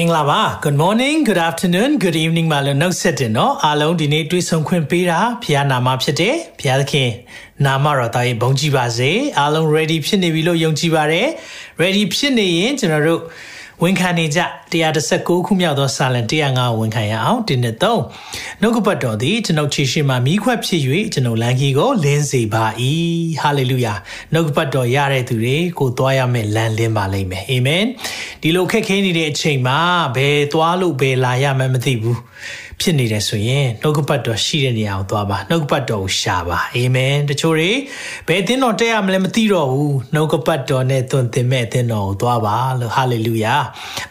မင်္ဂလာပါ Good morning Good afternoon Good evening မလို့နှုတ်ဆက်တယ်နော်အားလုံးဒီနေ့တွေ့ဆုံခွင့်ပေးတာဘုရားနာမဖြစ်တယ်ဘုရားသခင်နာမတော်တာရေးဘုန်းကြီးပါစေအားလုံး ready ဖြစ်နေပြီလို့ယုံကြည်ပါတယ် ready ဖြစ်နေရင်ကျွန်တော်တို့ ဝန်ခံနေကြ119ခုမြောက်သောစာလံ105ဝန်ခံရအောင်ဒီနှစ်သုံးနှုတ်ကပတ်တော်သည်ကျွန်ုပ်ခြေရှိမှမိခွက်ဖြစ်၍ကျွန်ုပ်လမ်းကြီးကိုလင်းစေပါ၏ဟာလေလုယာနှုတ်ကပတ်တော်ရတဲ့သူတွေကိုသွားရမယ့်လမ်းလင်းပါလိမ့်မယ်အာမင်ဒီလိုခက်ခဲနေတဲ့အချိန်မှာဘယ်သွားလို့ဘယ်လာရမှမသိဘူး ဖြစ်နေတယ်ဆိုရင်နှုတ်ကပတ်တော်ရှိတဲ့နေရာကိုသွားပါနှုတ်ကပတ်တော်ကိုရှာပါအာမင်တချို့တွေဘယ်အသင်းတော်တက်ရမလဲမသိတော့ဘူးနှုတ်ကပတ်တော်နဲ့သွန်သင်မဲ့အသင်းတော်ကိုသွားပါလို့ဟာလေလုယာ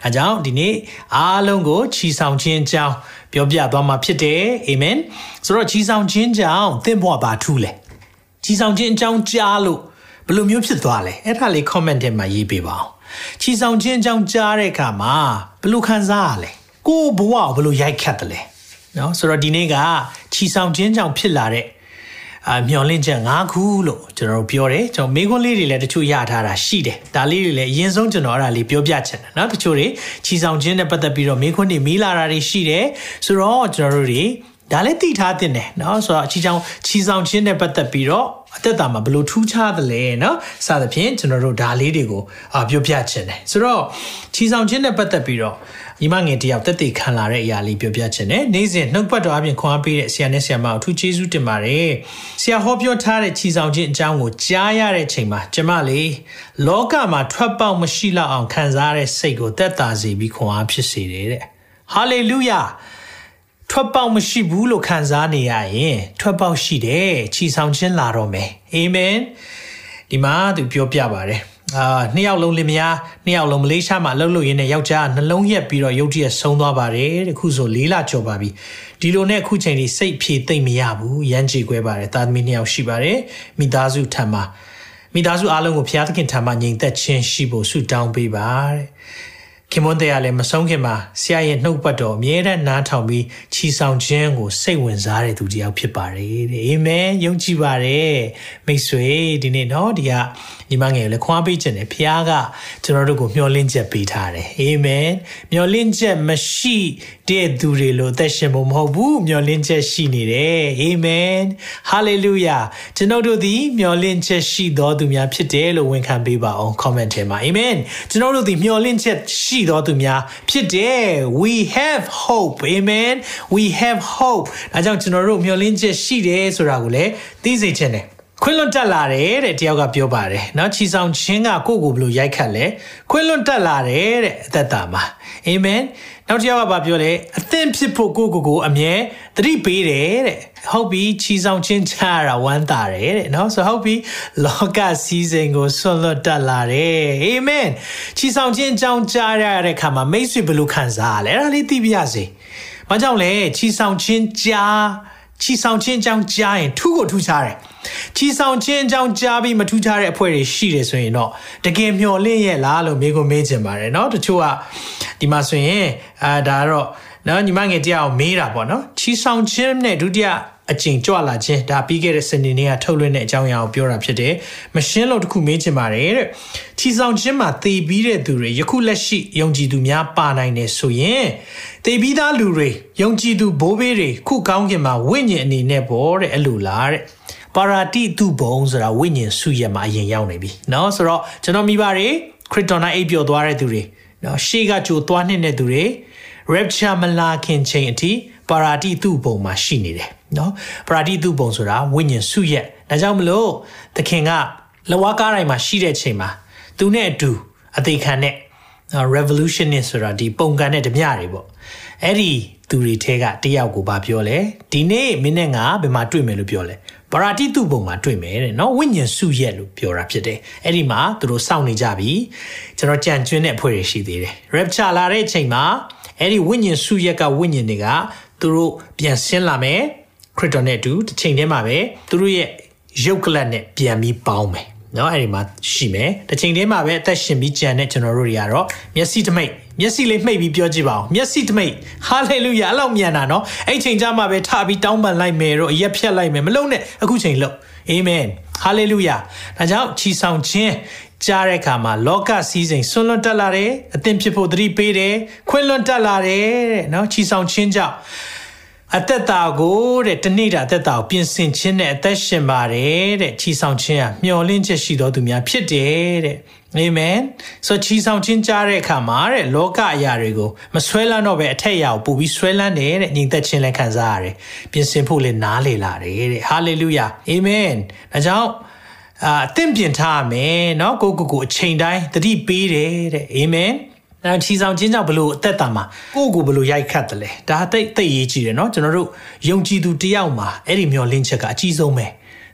အဲကြောင့်ဒီနေ့အားလုံးကိုချီဆောင်ခြင်းအကြောင်းပြောပြသွားမှာဖြစ်တယ်အာမင်ဆိုတော့ချီဆောင်ခြင်းကြောင့်သင်ဘဝဘာထူးလဲချီဆောင်ခြင်းအကြောင်းကြားလို့ဘယ်လိုမျိုးဖြစ်သွားလဲအဲ့ဒါလေး comment ထဲမှာရေးပေးပါအောင်ချီဆောင်ခြင်းအကြောင်းကြားတဲ့အခါမှာဘယ်လိုခံစားရလဲကိုယ်ဘဝကိုဘယ်လိုရိုက်ခတ်တယ်လဲ နော်ဆိုတော့ဒီနေ့ကချီဆောင်ခြင်းကြောင့်ဖြစ်လာတဲ့အာမျောလင့်ချက်၅ခုလို့ကျွန်တော်တို့ပြောတယ်ကျွန်တော်မိခွန်းလေးတွေလည်းတချို့ရထားတာရှိတယ်ဒါလေးတွေလည်းအရင်ဆုံးကျွန်တော်အဲ့ဒါလေးပြောပြချင်တယ်เนาะတချို့တွေချီဆောင်ခြင်းနဲ့ပတ်သက်ပြီးတော့မိခွန်းတွေမီးလာတာတွေရှိတယ်ဆိုတော့ကျွန်တော်တို့တွေဒါလည်းသိထားတင်တယ်เนาะဆိုတော့အချီဆောင်ချီဆောင်ခြင်းနဲ့ပတ်သက်ပြီးတော့အသက်တာမှာဘယ်လိုထူးခြားသလဲเนาะစသဖြင့်ကျွန်တော်တို့ဒါလေးတွေကိုပြောပြချင်တယ်ဆိုတော့ချီဆောင်ခြင်းနဲ့ပတ်သက်ပြီးတော့ ညီမငယ်တယောက်တက်တည်ခံလာတဲ့အရာလေးပြောပြချင်တယ်နေ့စဉ်နှုတ်ပတ်တော်အပြင်ခွန်အားပေးတဲ့ဆရာနဲ့ဆရာမအထူးကျေးဇူးတင်ပါတယ်ဆရာဟောပြောထားတဲ့ချီဆောင်ခြင်းအကြောင်းကိုကြားရတဲ့အချိန်မှာကျမလေးလောကမှာထွက်ပေါက်မရှိလောက်အောင်ခံစားရတဲ့စိတ်ကိုသက်သာစေပြီးခွန်အားဖြစ်စေတယ်တဲ့ဟာလေလုယာထွက်ပေါက်မရှိဘူးလို့ခံစားနေရရင် ထွက်ပေါက်ရှိတယ်ချီဆောင်ခြင်းလာတော့မယ်အာမင်ဒီမှာသူပြောပြပါတယ် အာနှစ်ယောက်လုံးလင်မယားနှစ်ယောက်လုံးမလေးရှားမှာလှုပ်လို့ရင်းနဲ့ယောက်ျားနှလုံးရက်ပြီးတော့ရုတ်တရက်ဆုံးသွားပါတယ်တခုဆိုလေးလကျော်ပါပြီဒီလိုနဲ့အခုချိန်ကြီးစိတ်ဖြေသိမ့်မရဘူးရမ်းကြေကွဲပါတယ်သားသမီးနှစ်ယောက်ရှိပါတယ်မိသားစုထံမှာမိသားစုအားလုံးကိုဘုရားသခင်ထံမှာညီသက်ချင်းရှိဖို့ဆုတောင်းပေးပါတဲ့ ခင်မွန်းတဲ့ကလည်းမဆုံးခင်မှာဆရာရဲ့နှုတ်ပတ်တော်အမြဲတမ်းနားထောင်ပြီးချီဆောင်ခြင်းကိုစိတ်ဝင်စားတဲ့သူတယောက်ဖြစ်ပါတယ်တဲ့အာမင်ယုံကြည်ပါတယ်မိတ်ဆွေဒီနေ့နော်ဒီကညီမငယ်ကိုလည်းခွာပေးခြင်းနဲ့ဖခင်ကကျွန်တော်တို့ကိုမျှော်လင့်ချက်ပေးထားတယ်အာမင်မျှော်လင့်ချက်မရှိတဲ့သူတွေလို့သက်ရှင်ဖို့မဟုတ်ဘူးမျှော်လင့်ချက်ရှိနေတယ်အာမင်ဟာလေလုယာကျွန်တော်တို့သည်မျှော်လင့်ချက်ရှိတော်သူများဖြစ်တယ်လို့ဝန်ခံပေးပါအောင် comment ထဲမှာအာမင်ကျွန်တော်တို့သည်မျှော်လင့်ချက်ရှတော်သူများဖြစ်တယ် we have hope amen we have hope ဒါကြောင့်ကျွန်တော်တို့မျှော်လင့်ချက်ရှိတယ်ဆိုတာကိုလည်းသိစေချင်တယ်ခွင်းလွတ်တက်လာတယ်တဲ့တယောက်ကပြောပါတယ်เนาะချီဆောင်ချင်းကကိုယ့်ကိုဘလို့ရိုက်ခတ်လဲခွင်းလွတ်တက်လာတယ်တဲ့အသက်တာမှာအာမင် နောက်တစ်ယောက်ကပြောလဲအသင်ဖြစ်ဖို့ကိုကိုကိုအမြဲသတိပေးတယ်တဲ့ဟုတ်ပြီချီဆောင်ချင်းချရတာဝမ်းသာတယ်တဲ့နော်ဆိုဟုတ်ပြီလောကစီစဉ်ကိုဆွတ်လွတ်တက်လာတယ်အာမင်ချီဆောင်ချင်းအကြောင်းကြားရတဲ့ခါမှာမိတ်ဆွေဘယ်လိုခံစားရလဲအဲ့ဒါလေးသိပြရစေ။ဘာကြောင့်လဲချီဆောင်ချင်းကြား ချီဆောင်ချင်းအကြောင်းကြားရင်ထူးကိုထူးခြားတယ်ချီဆောင်ချင်းအကြောင်းကြားပြီးမထူးခြားတဲ့အဖွဲ့တွေရှိတယ်ဆိုရင်တော့တကယ်မျှော်လင့်ရဲ့လားလို့မေးခွန်းမေးချင်ပါတယ်เนาะတချို့ကဒီမှာဆိုရင်အာဒါတော့နော်ညီမငယ်တရားကိုမေးတာပေါ့နော်ချီဆောင်ချင်းနဲ့ဒုတိယ အကျင့်ကြွလာခြင်းဒါပြီးခဲ့တဲ့စနေနေ့ကထုတ်လွှင့်တဲ့အကြောင်းအရာကိုပြောတာဖြစ်တယ်။မရှင်းလို့တခုမေးချင်ပါတယ်တဲ့။ချီဆောင်ခြင်းမှာသေပြီးတဲ့သူတွေယခုလက်ရှိယုံကြည်သူများပါနိုင်တယ်ဆိုရင်သေပြီးသားလူတွေယုံကြည်သူဘိုးဘေးတွေခုကောင်းကင်မှာဝိညာဉ်အနေနဲ့ပေါ့တဲ့အလိုလားတဲ့။ပါရာတိတုဘုံဆိုတာဝိညာဉ်စုရမှာအရင်ရောက်နေပြီ။နော်ဆိုတော့ကျွန်တော်မိပါတွေခရစ်တော်နာအိပ်ပျော်သွားတဲ့သူတွေနော်ရှေ့ကကြိုသွားနှင့်တဲ့သူတွေ rapture မလာခင်ချိန်အထိပါရာတိတုဘုံမှာရှိနေတယ် နော်ပါရာတိတုဘုံဆိုတာဝိညာဉ်စုရက်ဒါကြောင့်မလို့သခင်ကလဝါကားတိုင်းမှာရှိတဲ့ချိန်မှာသူနဲ့အတူအသေးခံတဲ့ revolutionist ဆိုတာဒီပုံကန်တဲ့ဓမြတွေပေါ့အဲ့ဒီသူတွေထဲကတယောက်ကိုဗာပြောလဲဒီနေ့မင်းနဲ့ငါဘယ်မှာတွေ့မယ်လို့ပြောလဲဗရာတိတုပုံမှာတွေ့မယ်တဲ့နော်ဝိညာဉ်စုရက်လို့ပြောတာဖြစ်တယ်အဲ့ဒီမှာသူတို့စောင့်နေကြပြီကျွန်တော်ကြံကျွင်းတဲ့အဖွဲ့တွေရှိသေးတယ် rapture လာတဲ့အချိန်မှာအဲ့ဒီဝိညာဉ်စုရက်ကဝိညာဉ်တွေကသူတို့ပြန်ဆင်းလာမယ် ခရစ်တော်နဲ့အတူတစ်ချိန်တည်းမှာပဲသူတို့ရဲ့ရုပ်ကလပ်နဲ့ပြန်ပြီးပေါင်းမယ်နော်အဲ့ဒီမှာရှိမယ်တစ်ချိန်တည်းမှာပဲအသက်ရှင်ပြီးကြံတဲ့ကျွန်တော်တို့တွေကတော့မျက်စိတမိတ်မျက်စိလေးမှိတ်ပြီးပြောကြည့်ပါအောင်မျက်စိတမိတ်ဟာလေလုယာအဲ့လောက်မြန်တာနော်အဲ့ချိန်ကြမှာပဲထပြီးတောင်းပန်လိုက်မယ်တော့အရက်ဖြတ်လိုက်မယ်မလုံနဲ့အခုချိန်လုံအာမင်ဟာလေလုယာဒါကြောင့်ချီဆောင်ခြင်းကြားတဲ့အခါမှာလောကစည်းစိမ်ဆွလွန်တက်လာတယ်အသင်ဖြစ်ဖို့သတိပေးတယ်ခွင့်လွန်တက်လာတယ်တဲ့နော်ချီဆောင်ခြင်းကြောင့် အသက်တာကိုတဲ့တနေ့တာအသက်တာကိုပြင်ဆင်ခြင်းနဲ့အသက်ရှင်ပါတယ်တဲ့ချီဆောင်ခြင်းဟာမျှော်လင့်ချက်ရှိတော်သူများဖြစ်တယ်တဲ့အာမင်ဆိုချီဆောင်ခြင်းကြားတဲ့အခါမှာတဲ့လောကအရာတွေကိုမဆွဲလန်းတော့ပဲအထက်အရာကိုပို့ပြီးဆွဲလန်းတယ်တဲ့ညီသက်ခြင်းလည်းခံစားရတယ်ပြင်ဆင်ဖို့လည်းနားလေလာတယ်တဲ့ဟာလေလုယာအာမင်ဒါကြောင့်အာအသင့်ပြင်ထားမယ်เนาะကိုကိုကိုအချိန်တိုင်းတတိပေးတယ်တဲ့အာမင် အဲချီဆောင်ခြင်းကြောင့်ဘလို့အသက်တာမှာကိုယ့်ကိုဘလို့ရိုက်ခတ်တယ်လဲဒါသိသိရေးကြည့်တယ်เนาะကျွန်တော်တို့ယုံကြည်သူတယောက်မှာအဲ့ဒီမျောလင့်ချက်ကအကြီးဆုံးပဲ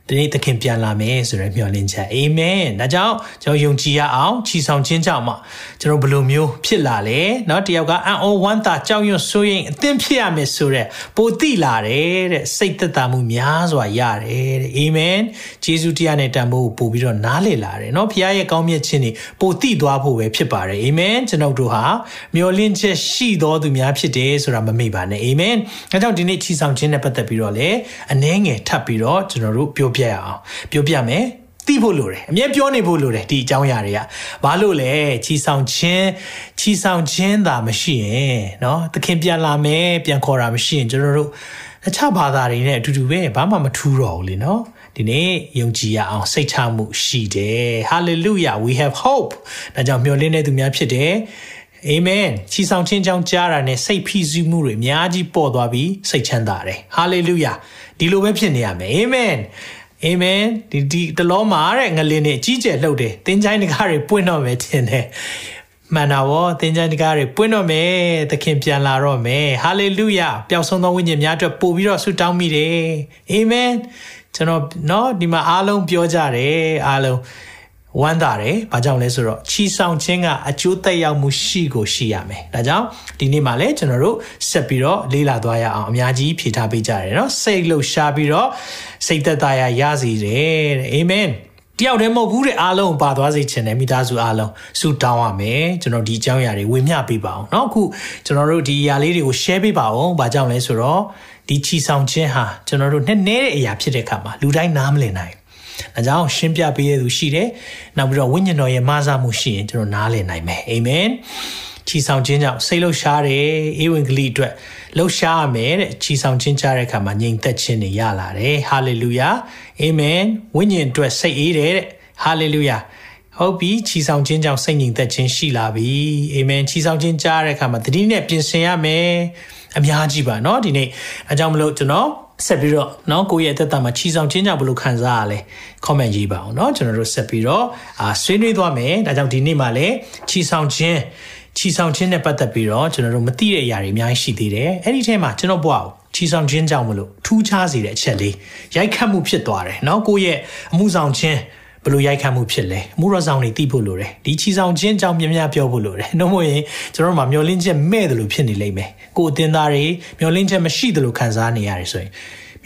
ဒီနေ့သခင်ပြန်လာမယ်ဆိုရယ်မျှော်လင့်ချက်အာမင်ဒါကြောင့်ကျွန်တော်ယုံကြည်ရအောင်ချီဆောင်ခြင်းကြောင့်မှကျွန်တော်ဘယ်လိုမျိုးဖြစ်လာလဲเนาะတယောက်ကအံ့ဩဝမ်းသာကြောက်ရွံ့ဆိုရင်အသင်ဖြစ်ရမယ်ဆိုရယ်ပိုတိလာတယ်တဲ့စိတ်သက်သာမှုများစွာရတယ်တဲ့အာမင်ဂျေဇုတရားနဲ့တန်ဖိုးပို့ပြီးတော့နားလည်လာတယ်เนาะဖခင်ရဲ့ကောင်းမြတ်ခြင်းတွေပိုတိသွားဖို့ပဲဖြစ်ပါတယ်အာမင်ကျွန်တော်တို့ဟာမျှော်လင့်ချက်ရှိတော်သူများဖြစ်တယ်ဆိုတာမမေ့ပါနဲ့အာမင်ဒါကြောင့်ဒီနေ့ချီဆောင်ခြင်းနဲ့ပတ်သက်ပြီးတော့လေအနှဲငယ်ထပ်ပြီးတော့ကျွန်တော်တို့ပြော ပြရအောင်ပြောပြမယ်သိဖို့လိုတယ်အမြဲပြောနေဖို့လိုတယ်ဒီအကြောင်းအရာတွေကဘာလို့လဲချီဆောင်ခြင်းချီဆောင်ခြင်းသာမရှိရင်เนาะသခင်ပြန်လာမယ်ပြန်ခေါ်တာမရှိရင်ကျွန်တော်တို့တခြားဘာသာတွေနဲ့အတူတူပဲဘာမှမထူးတော့ဘူးလေเนาะဒီနေ့ယုံကြည်ရအောင်စိတ်ချမှုရှိတယ် hallelujah we have hope ဒါကြောင့်မျှော်လင့်တဲ့သူများဖြစ်တယ်အာမင်ချီဆောင်ခြင်းကြောင့်ကြားတာနဲ့စိတ်ဖိစီးမှုတွေအများကြီးပေါ်သွားပြီးစိတ်ချမ်းသာတယ်ဟာလေလုယာဒီလိုပဲဖြစ်နေရမယ်အာမင် အာမင်ဒီဒီတလောမှာတဲ့ငလင်းနဲ့ကြီးကျယ်လှုပ်တယ်သင်ချိုင်းတကားတွေပွင့်တော့မယ်ထင်တယ်မှန်တာဗောသင်ချိုင်းတကားတွေပွင့်တော့မယ်သခင်ပြန်လာတော့မယ်ဟာလေလုယာပျောက်ဆုံးသောဝိညာဉ်များအတွက်ပို့ပြီးတော့ဆုတောင်းမိတယ်အာမင်ကျွန်တော်เนาะဒီမှာအားလုံးပြောကြတယ်အားလုံး ဝမ်းသာတယ်။ဘာကြောင့်လဲဆိုတော့ချီဆောင်ခြင်းကအကျိုးသက်ရောက်မှုရှိကိုရှိရမယ်။ဒါကြောင့်ဒီနေ့မှာလည်းကျွန်တော်တို့ဆက်ပြီးတော့လေ့လာသွားရအောင်အများကြီးဖြေထားပေးကြတယ်နော်။စိတ်လှုပ်ရှားပြီးတော့စိတ်သက်သာရာရစေတယ်တဲ့။အာမင်။တယောက်တည်းမဟုတ်ဘူးတဲ့အားလုံးပါသွားစေချင်တယ်မိသားစုအားလုံးဆုတောင်းရမယ်ကျွန်တော်ဒီအကြောင်းအရာတွေဝေမျှပေးပါအောင်เนาะအခုကျွန်တော်တို့ဒီအရာလေးတွေကို share ပေးပါအောင်ဘာကြောင့်လဲဆိုတော့ဒီချီဆောင်ခြင်းဟာကျွန်တော်တို့နဲ့နဲတဲ့အရာဖြစ်တဲ့အခါမှာလူတိုင်းနားမလည်နိုင်။ ဒါကြောင့်ရှင်းပြပေးရသူရှိတယ်။နောက်ပြီးတော့ဝိညာဉ်တော်ရဲ့မဆာမှုရှိရင်ကျွန်တော်နားလည်နိုင်မယ်။အာမင်။ချီဆောင်ခြင်းကြောင့်စိတ်လှုပ်ရှားတယ်။ဧဝံဂေလိအတွက်လှုပ်ရှားရမယ်တဲ့။ချီဆောင်ခြင်းကြားတဲ့အခါမှာငြိမ်သက်ခြင်းတွေရလာတယ်။ဟာလေလုယာ။အာမင်။ဝိညာဉ်အတွက်စိတ်အေးတယ်တဲ့။ဟာလေလုယာ။ဟုတ်ပြီချီဆောင်ခြင်းကြောင့်စိတ်ငြိမ်သက်ခြင်းရှိလာပြီအာမင်ချီဆောင်ခြင်းကြားတဲ့အခါမှာတတိနဲ့ပြင်ဆင်ရမယ်အများကြီးပါเนาะဒီနေ့အကြောင်းမလို့ကျွန်တော် ဆက်ပြီးတော့เนาะကိုယ့်ရဲ့အသက်တာမှာချီဆောင်ခြင်းကြောင့်ဘယ်လိုခံစားရလဲ comment ရေးပါအောင်เนาะကျွန်တော်တို့ဆက်ပြီးတော့အာဆွေးနွေးသွားမယ်ဒါကြောင့်ဒီနေ့မှာလည်းချီဆောင်ခြင်းချီဆောင်ခြင်းနဲ့ပတ်သက်ပြီးတော့ကျွန်တော်တို့မသိတဲ့အရာတွေအများကြီးရှိသေးတယ်အဲ့ဒီထဲမှာကျွန်တော်ဘွားကိုချီဆောင်ခြင်းကြောင့်မလို့ထူးခြားစေတဲ့အချက်လေးရိုက်ခတ်မှုဖြစ်သွားတယ်เนาะကိုယ့်ရဲ့အမှုဆောင်ခြင်း ဘလို့ရိုက်ခတ်မှုဖြစ်လဲမူရဆောင်တွေသိဖို့လိုတယ်ဒီချီဆောင်ခြင်းကြောင့်မြင်များပြောဖို့လိုတယ်နှုတ်မရင်ကျွန်တော်တို့မှာမျောလင်းချက်မဲ့တယ်လို့ဖြစ်နေလိမ့်မယ်ကိုယ်အသင်းသားတွေမျောလင်းချက်မရှိတယ်လို့ခံစားနေရတယ်ဆိုရင်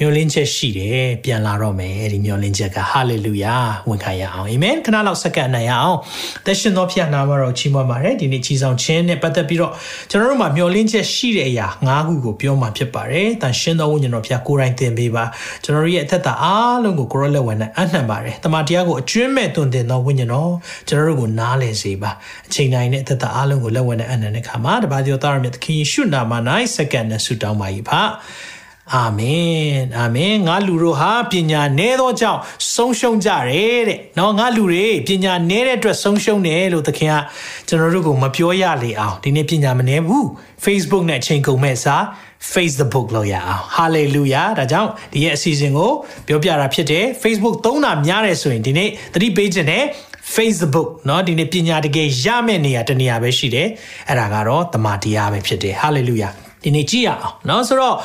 မျောလင်းချက်ရှိတယ်ပြန်လာတော့မယ်အဲ့ဒီမျောလင်းချက်ကဟာလေလုယာဝန်ခံရအောင်အာမင်ခဏလောက်စက္ကန့်နိုင်ရအောင်သက်ရှင်သောဖခင်နာမတော်ချီးမွမ်းပါတယ်ဒီနေ့ချီဆောင်ခြင်းနဲ့ပတ်သက်ပြီးတော့ကျွန်တော်တို့မှာမျောလင်းချက်ရှိတဲ့အရာ၅ခုကိုပြောမှာဖြစ်ပါတယ်တန်ရှင်သောဝိညာဉ်တော်ဖခင်ကိုယ်တိုင်သင်ပေးပါကျွန်တော်ရဲ့အသက်တာအားလုံးကိုကိုရောလက်ဝင်နဲ့အနှံပါတယ်တမန်တရားကိုအကျွမ်းမဲ့တွင်တင်သောဝိညာဉ်တော်ကျွန်တော်တို့ကိုနားလည်စေပါအချိန်တိုင်းနဲ့အသက်တာအားလုံးကိုလက်ဝင်နဲ့အနှံတဲ့ခါမှာတပါးကျော်သားရမြတ်သခင်ယေရှုနာမ၌စက္ကန့်နဲ့ဆုတောင်းပါ၏ဖာ အာမင်အာမင်ငါလူတို့ဟာပညာနည်းသောကြောင့်ဆုံးရှုံးကြတယ်တဲ့เนาะငါလူတွေပညာနည်းတဲ့အတွက်ဆုံးရှုံးတယ်လို့သခင်ကကျွန်တော်တို့ကိုမပြောရလေအောင်ဒီနေ့ပညာမနည်းဘူး Facebook နဲ့အချိန်ကုန်မဲ့စာ Facebook လို့ရအောင် Hallelujah ဒါကြောင့်ဒီရဲ့အစီအစဉ်ကိုပြောပြတာဖြစ်တယ် Facebook သုံးတာများတယ်ဆိုရင်ဒီနေ့သတိပေးခြင်းနဲ့ Facebook เนาะဒီနေ့ပညာတကယ်ရမယ့်နေရာတနေရာပဲရှိတယ်အဲ့ဒါကတော့တမန်တရားပဲဖြစ်တယ် Hallelujah ဒီနေ့ကြည့်ရအောင်เนาะဆိုတော့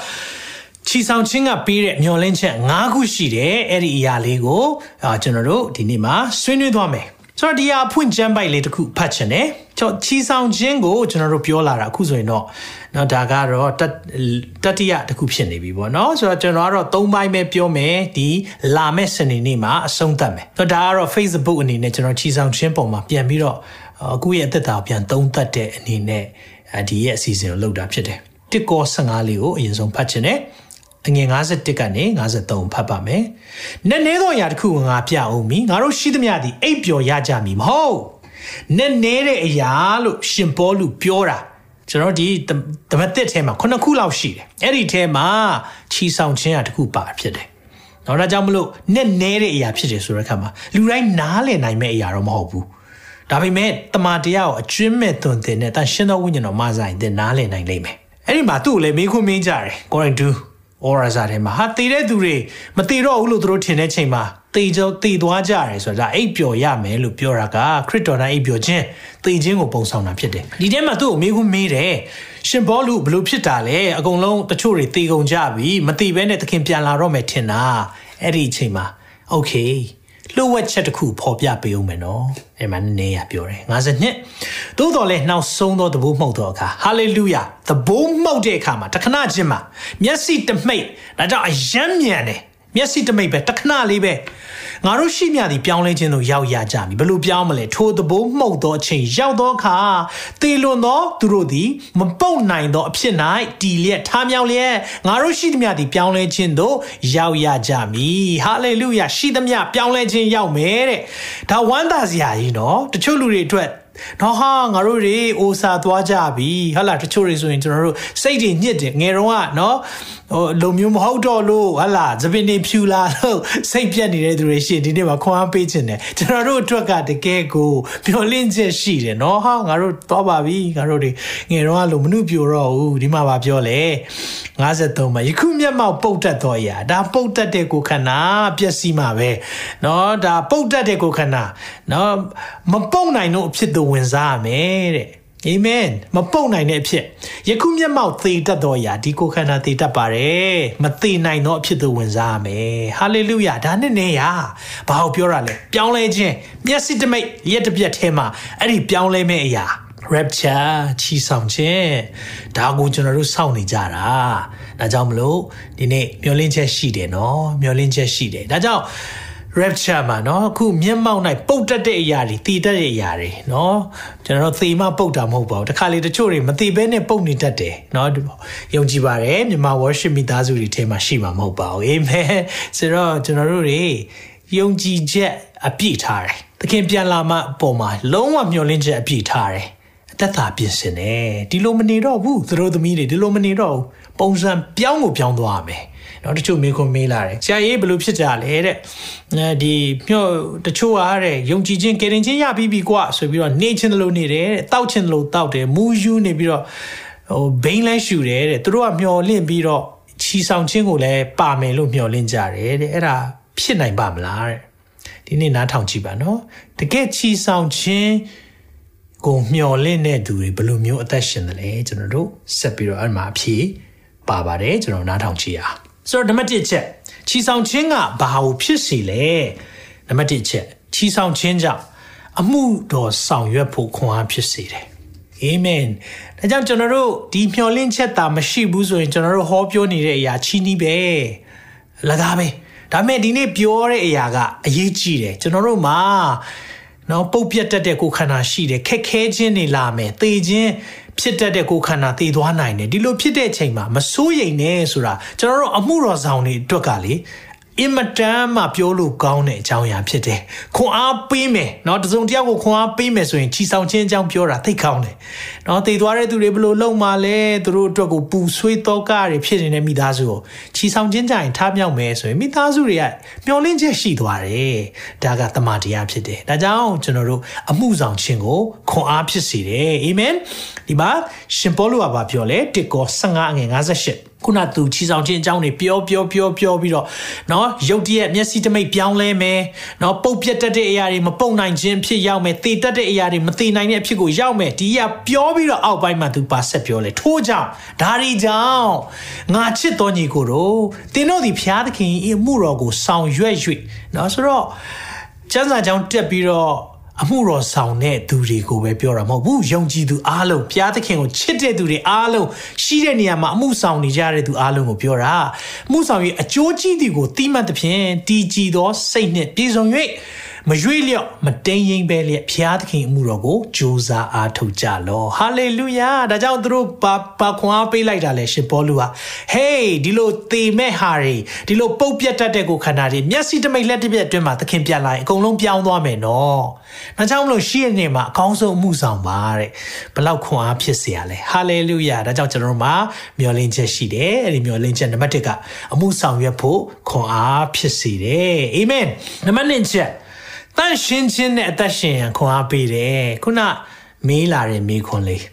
ချီဆောင်ချင်းကပေးတဲ့မျောလင်းချက်၅ခုရှိတယ်အဲ့ဒီအရာလေးကိုအာကျွန်တော်တို့ဒီနေ့မှာဆွေးနွေးသွားမယ် ဆိုတော့ဒီဟာအဖွင့်ကျမ်းပိုက်လေးတစ်ခုဖတ်ချင်တယ်ကျွန်တော်ချီဆောင်ခြင်းကိုကျွန်တော်တို့ပြောလာတာအခုဆိုရင်တော့เนาะဒါကတော့တတိယတစ်ခုဖြစ်နေပြီပေါ့เนาะဆိုတော့ကျွန်တော်ကတော့၃ပိုင်းပဲပြောမယ်ဒီလာမယ့်စနေနေ့မှာအဆုံးသတ်မယ်ဆိုတော့ဒါကတော့ Facebook အနေနဲ့ကျွန်တော်ချီဆောင်ခြင်းပုံမှာပြန်ပြီးတော့အခုရဲ့အသက်တာကိုပြန်သုံးသပ်တဲ့အနေနဲ့ဒီရဲ့အစီအစဉ်ကိုလုပ်တာဖြစ်တယ်တစ်ကော15လေးကိုအရင်ဆုံးဖတ်ချင်တယ် အငယ်51ကနေ53ဖတ်ပါမယ်။နည်းနည်းသောအရာတစ်ခုကိုငါပြအောင်မီငါတို့ရှိသမျှသည်အိပ်ပျော်ရကြမည်မဟုတ်။နည်းနည်းတဲ့အရာလို့ရှင်ပေါလုပြောတာကျွန်တော်ဒီဓမ္မသစ်ထဲမှာခုနှစ်ခုလောက်ရှိတယ်။အဲ့ဒီထဲမှာချီဆောင်ခြင်းအတစ်ခုပါဖြစ်တယ်။တော့ဒါကြောင့်မလို့နည်းနည်းတဲ့အရာဖြစ်တယ်ဆိုတဲ့အခါမှာလူတိုင်းနားလည်နိုင်မယ့်အရာတော့မဟုတ်ဘူး။ဒါပေမဲ့တမန်တရားကိုအကျွမ်းမဲ့သွန်သင်တဲ့တန်ရှင်းသောဝိညာဉ်တော်မဆိုင်တဲ့နားလည်နိုင်လိမ့်မယ်။အဲ့ဒီမှာသူ့ကိုလည်းမေးခွန်းမေးကြတယ်။ကိုရင်တူ ဩရာဇာထဲမှာဟာတည်တဲ့သူတွေမတည်တော့ဘူးလို့သူတို့ထင်တဲ့ချိန်မှာတည်ကြောတည်သွားကြတယ်ဆိုတာအိပ်ပျော်ရမယ်လို့ပြောတာကခရစ်တော်တိုင်းအိပ်ပျော်ခြင်းတည်ခြင်းကိုပုံဆောင်တာဖြစ်တယ်ဒီထဲမှာသူ့ကိုမေးခွန်းမေးတယ်ရှင်ဘောလူဘလို့ဖြစ်တာလဲအကုန်လုံးတချို့တွေတည်ကုန်ကြပြီမတည်ဘဲနဲ့သခင်ပြန်လာတော့မယ်ထင်တာအဲ့ဒီအချိန်မှာโอเค လှုပ်ဝက်ချက်တစ်ခုဖော်ပြပေးအောင်မယ်နော်အဲ့မှာနည်းနည်းရပြောတယ်52သို့တော်လဲနှောက်ဆုံးသောသဘိုးမှုတ်သောအခါဟာလေလုယာသဘိုးမှုတ်တဲ့အခါမှာတခဏချင်းမှာမျက်စိတမိတ်ဒါကြောင့်အယမ်းမြန်တယ် မျက်စိတမိတ်ပဲတခဏလေးပဲငါတို့ရှိမြသည်ပြောင်းလဲခြင်းသို့ရောက်ရကြမည်ဘလို့ပြောင်းမလဲထိုသဘိုးမှုတ်သောအချိန်ရောက်သောအခါတေလွန်သောသူတို့သည်မပုတ်နိုင်သောအဖြစ်၌တီလျက်ထားမြောင်လျက်ငါတို့ရှိသမျှသည်ပြောင်းလဲခြင်းသို့ရောက်ရကြမည်ဟာလေလုယာရှိသမျှပြောင်းလဲခြင်းရောက်မယ်တဲ့ဒါဝမ်းသာစရာကြီးနော်တချို့လူတွေအတွက် နော်ဟာငါတို့တွေအိုစာသွားကြပြီဟုတ်လားတချို့တွေဆိုရင်ကျွန်တော်တို့စိတ်တွေညစ်တယ်ငယ်တော့ကနော်ဟိုလုံမျိုးမဟုတ်တော့လို့ဟုတ်လားသပင်တွေဖြူလာလို့စိတ်ပြက်နေတဲ့သူတွေရှိဒီနေ့မှာခွန်အားပေးခြင်းတယ်ကျွန်တော်တို့အတွက်ကတကယ်ကိုပျော်လင့်ချက်ရှိတယ်နော်ဟာငါတို့သွားပါပြီငါတို့တွေငယ်တော့ကလို့မနှုပြိုတော့ဘူးဒီမှာပါပြောလေ53မှာယခုမျက်မှောက်ပုတ်တတ်တော့ရာဒါပုတ်တတ်တဲ့ကိုခန္ဓာပျက်စီးမှာပဲနော်ဒါပုတ်တတ်တဲ့ကိုခန္ဓာနော်မပုတ်နိုင်တော့ဖြစ်တော့သို့ဝင်စားရမယ်တဲ့အာမင်မပုတ်နိုင်တဲ့အဖြစ်ယခုမျက်မှောက်သေတတ်သောအရာဒီကိုခန္ဓာသေတတ်ပါတယ်မသေနိုင်သောအဖြစ်သို့ဝင်စားရမယ်ဟာလေလုယာဒါနဲ့နေရဘာကိုပြောရလဲပြောင်းလဲခြင်းမျက်စိတမိတ်ရက်တစ်ပြက်ထဲမှာအဲ့ဒီပြောင်းလဲမဲ့အရာ rapture ချီဆောင်ခြင်းဒါကိုကျွန်တော်တို့စောင့်နေကြတာဒါကြောင့်မလို့ဒီနေ့မျောလင်းချက်ရှိတယ်နော်မျောလင်းချက်ရှိတယ်ဒါကြောင့် rapture မှာเนาะအခုမျက်မှောက်၌ပုတ်တက်တဲ့အရာတွေတည်တတ်တဲ့အရာတွေเนาะကျွန်တော်သေမပုတ်တာမဟုတ်ပါဘူးတခါလေတချို့တွေမသိဘဲနဲ့ပုတ်နေတတ်တယ်เนาะယုံကြည်ပါတယ်မြန်မာ worship မိသားစုတွေထဲမှာရှိမှာမဟုတ်ပါဘူးအာမင်ဆိုတော့ကျွန်တော်တို့တွေယုံကြည်ချက်အပြည့်ထားတယ်သခင်ပြန်လာမှပုံမှာလုံးဝမျှော်လင့်ချက်အပြည့်ထားတယ်အသက်သာပြင်ဆင်တယ်ဒီလိုမနေတော့ဘူးသူတို့သမီးတွေဒီလိုမနေတော့ဘူးပုံစံပြောင်းကိုပြောင်းသွားရမယ် နော်တချို့မေးခွန်းမေးလာတယ်ဆရာကြီးဘယ်လိုဖြစ်ကြလဲတဲ့အဲဒီမျောတချို့အားတဲ့ယုံကြည်ခြင်းကယ်တင်ခြင်းရပြီးပြီကွာဆိုပြီးတော့နေခြင်းလို့နေတယ်တောက်ခြင်းလို့တောက်တယ်မူယူနေပြီးတော့ဟိုဘိန်းလဲရှူတယ်တဲ့သူတို့ကမျောလင့်ပြီးတော့ချီဆောင်ခြင်းကိုလည်းပါမယ်လို့မျှော်လင့်ကြတယ်တဲ့အဲ့ဒါဖြစ်နိုင်ပါမလားတဲ့ဒီနေ့နားထောင်ကြည့်ပါနော်တကယ်ချီဆောင်ခြင်းကိုမျှော်လင့်တဲ့သူတွေဘယ်လိုမျိုးအသက်ရှင်တယ်လဲကျွန်တော်တို့ဆက်ပြီးတော့အဲ့မှာအဖြေပါပါတယ်ကျွန်တော်နားထောင်ကြည့်အောင် ဆိုတော့နံပါတ်1ချက်ချီဆောင်ခြင်းကဘာကိုဖြစ်စီလဲနံပါတ်1ချက်ချီဆောင်ခြင်းကြောင့်အမှုတော်ဆောင်ရွက်ဖို့ခွန်အားဖြစ်စေတယ်အာမင်ဒါကြောင့်ကျွန်တော်တို့ဒီမျှော်လင့်ချက်တာမရှိဘူးဆိုရင်ကျွန်တော်တို့ဟောပြောနေတဲ့အရာချီးနှီးပဲလကားပဲဒါပေမဲ့ဒီနေ့ပြောတဲ့အရာကအရေးကြီးတယ်ကျွန်တော်တို့မှာနော်ပုတ်ပြတ်တတ်တဲ့ကိုယ်ခန္ဓာရှိတယ်ခက်ခဲခြင်းနေလာမယ်သေခြင်း ဖြစ်တတ်တဲ့ကိုယ်ခန္ဓာသေသွားနိုင်တယ်ဒီလိုဖြစ်တဲ့အချိန်မှာမစိုးရိမ်နဲ့ဆိုတာကျွန်တော်တို့အမှုတော်ဆောင်တွေအတွက်ကလေ အင်မတန်မှပြောလို့ကောင်းတဲ့အကြောင်းအရာဖြစ်တယ်။ခွန်အားပေးမယ်။နော်တစုံတယောက်ကိုခွန်အားပေးမယ်ဆိုရင်ချီဆောင်ခြင်းအကြောင်းပြောတာသိကောင်းတယ်။နော်တည်သွားတဲ့သူတွေဘလို့လုံမှလဲသူတို့အတွက်ကိုပူဆွေးတော့ကတွေဖြစ်နေတဲ့မိသားစုကိုချီဆောင်ခြင်းကြရင်ထားမြောက်မယ်ဆိုရင်မိသားစုတွေကမျောလင့်ချက်ရှိသွားတယ်။ဒါကတမန်တရားဖြစ်တယ်။ဒါကြောင့်ကျွန်တော်တို့အမှုဆောင်ခြင်းကိုခွန်အားဖြစ်စေတယ်။အာမင်။ဒီမှာရှင်ပေါလုကပြောလဲတစ်ကော15ငွေ58 ခုနသူချီဆောင်ခြင်းအကြောင်းတွေပြောပြောပြောပြောပြီးတော့เนาะရုတ်တရက်မျက်စိတမိတ်ပြောင်းလဲမယ်เนาะပုတ်ပြတ်တတ်တဲ့အရာတွေမပုတ်နိုင်ခြင်းဖြစ်ရောက်မယ်သေတတ်တဲ့အရာတွေမသေနိုင်တဲ့အဖြစ်ကိုရောက်မယ်ဒီကပြောပြီးတော့အောက်ပိုင်းမှာသူပါဆက်ပြောလဲထိုးကြောင့်ဒါရီကြောင့်ငါချစ်တော်ညီကိုတို့သင်တို့ဒီဖျားသခင်ဤအမှုတော်ကိုဆောင်ရွက်၍เนาะဆိုတော့ကျမ်းစာကြောင့်တက်ပြီးတော့ အမှုတော်ဆောင်တဲ့သူတွေကိုပဲပြောတာမဟုတ်ဘူးယုံကြည်သူအားလုံးဘုရားသခင်ကိုချစ်တဲ့သူတွေအားလုံးရှိတဲ့နေရာမှာအမှုဆောင်နေကြတဲ့သူအားလုံးကိုပြောတာအမှုဆောင်၍အကျိုးကြီးတွေကိုတိမှတ်သဖြင့်တည်ကြည်သောစိတ်နှင့်ပြည့်စုံ၍ မရွေ့လျော့မတိမ်ရင်ပဲလျက်ဘုရားသခင်အမှုတော်ကိုကြိုးစားအားထုတ်ကြလောဟာလေလုယာဒါကြောင့်သူတို့ပါပါခွန်အားပေးလိုက်တာလေရှင်ပေါလုဟာဟေးဒီလိုသေမဲ့ဟာတွေဒီလိုပုတ်ပြတ်တတ်တဲ့ကိုခန္ဓာတွေမျက်စိတမိတ်လက်တစ်ပြက်အတွင်းမှာသခင်ပြန်လာရင်အကုန်လုံးပြောင်းသွားမယ်နော်ဒါကြောင့်မလို့ရှိရနေမှာအကောင်းဆုံးအမှုဆောင်ပါတဲ့ဘလောက်ခွန်အားဖြစ်เสียရလဲဟာလေလုယာဒါကြောင့်ကျွန်တော်တို့မှာမျှော်လင့်ချက်ရှိတယ်အဲ့ဒီမျှော်လင့်ချက်နံပါတ်1ကအမှုဆောင်ရွက်ဖို့ခွန်အားဖြစ်စေတယ်အာမင်နံပါတ်2ချက် တန့်ရှင်းခြင်းနဲ့အသက်ရှင်ရန်ခွန်အားပေးတယ်ခုနမေးလာတဲ့မေးခွန်းလေး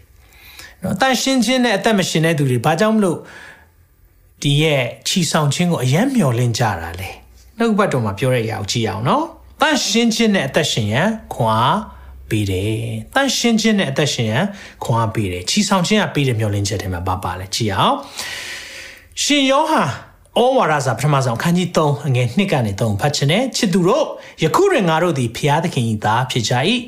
နော်တန့်ရှင်းခြင်းနဲ့အသက်မရှင်တဲ့သူတွေဘာကြောင့်မလို့ဒီရဲ့ချီဆောင်ခြင်းကိုအယံမျောလင့်ကြတာလဲနှုတ်ဘတ်တော်မှာပြောရရအောင်ကြည့်အောင်နော်တန့်ရှင်းခြင်းနဲ့အသက်ရှင်ရန်ခွန်အားပေးတယ်တန့်ရှင်းခြင်းနဲ့အသက်ရှင်ရန်ခွန်အားပေးတယ်ချီဆောင်ခြင်းကပေးတဲ့မျောလင့်ချက်တွေမှာပါပါလဲကြည့်အောင်ရှင်ယောဟန် ဩဝါဒစာပထမဆုံးခန်းကြီး3အငယ်1ကနေ3ဖတ်ချင်တဲ့ချစ်သူတို့ယခုတွင်ငါတို့သည်ဖျားသခင်၏သားဖြစ်ကြ၏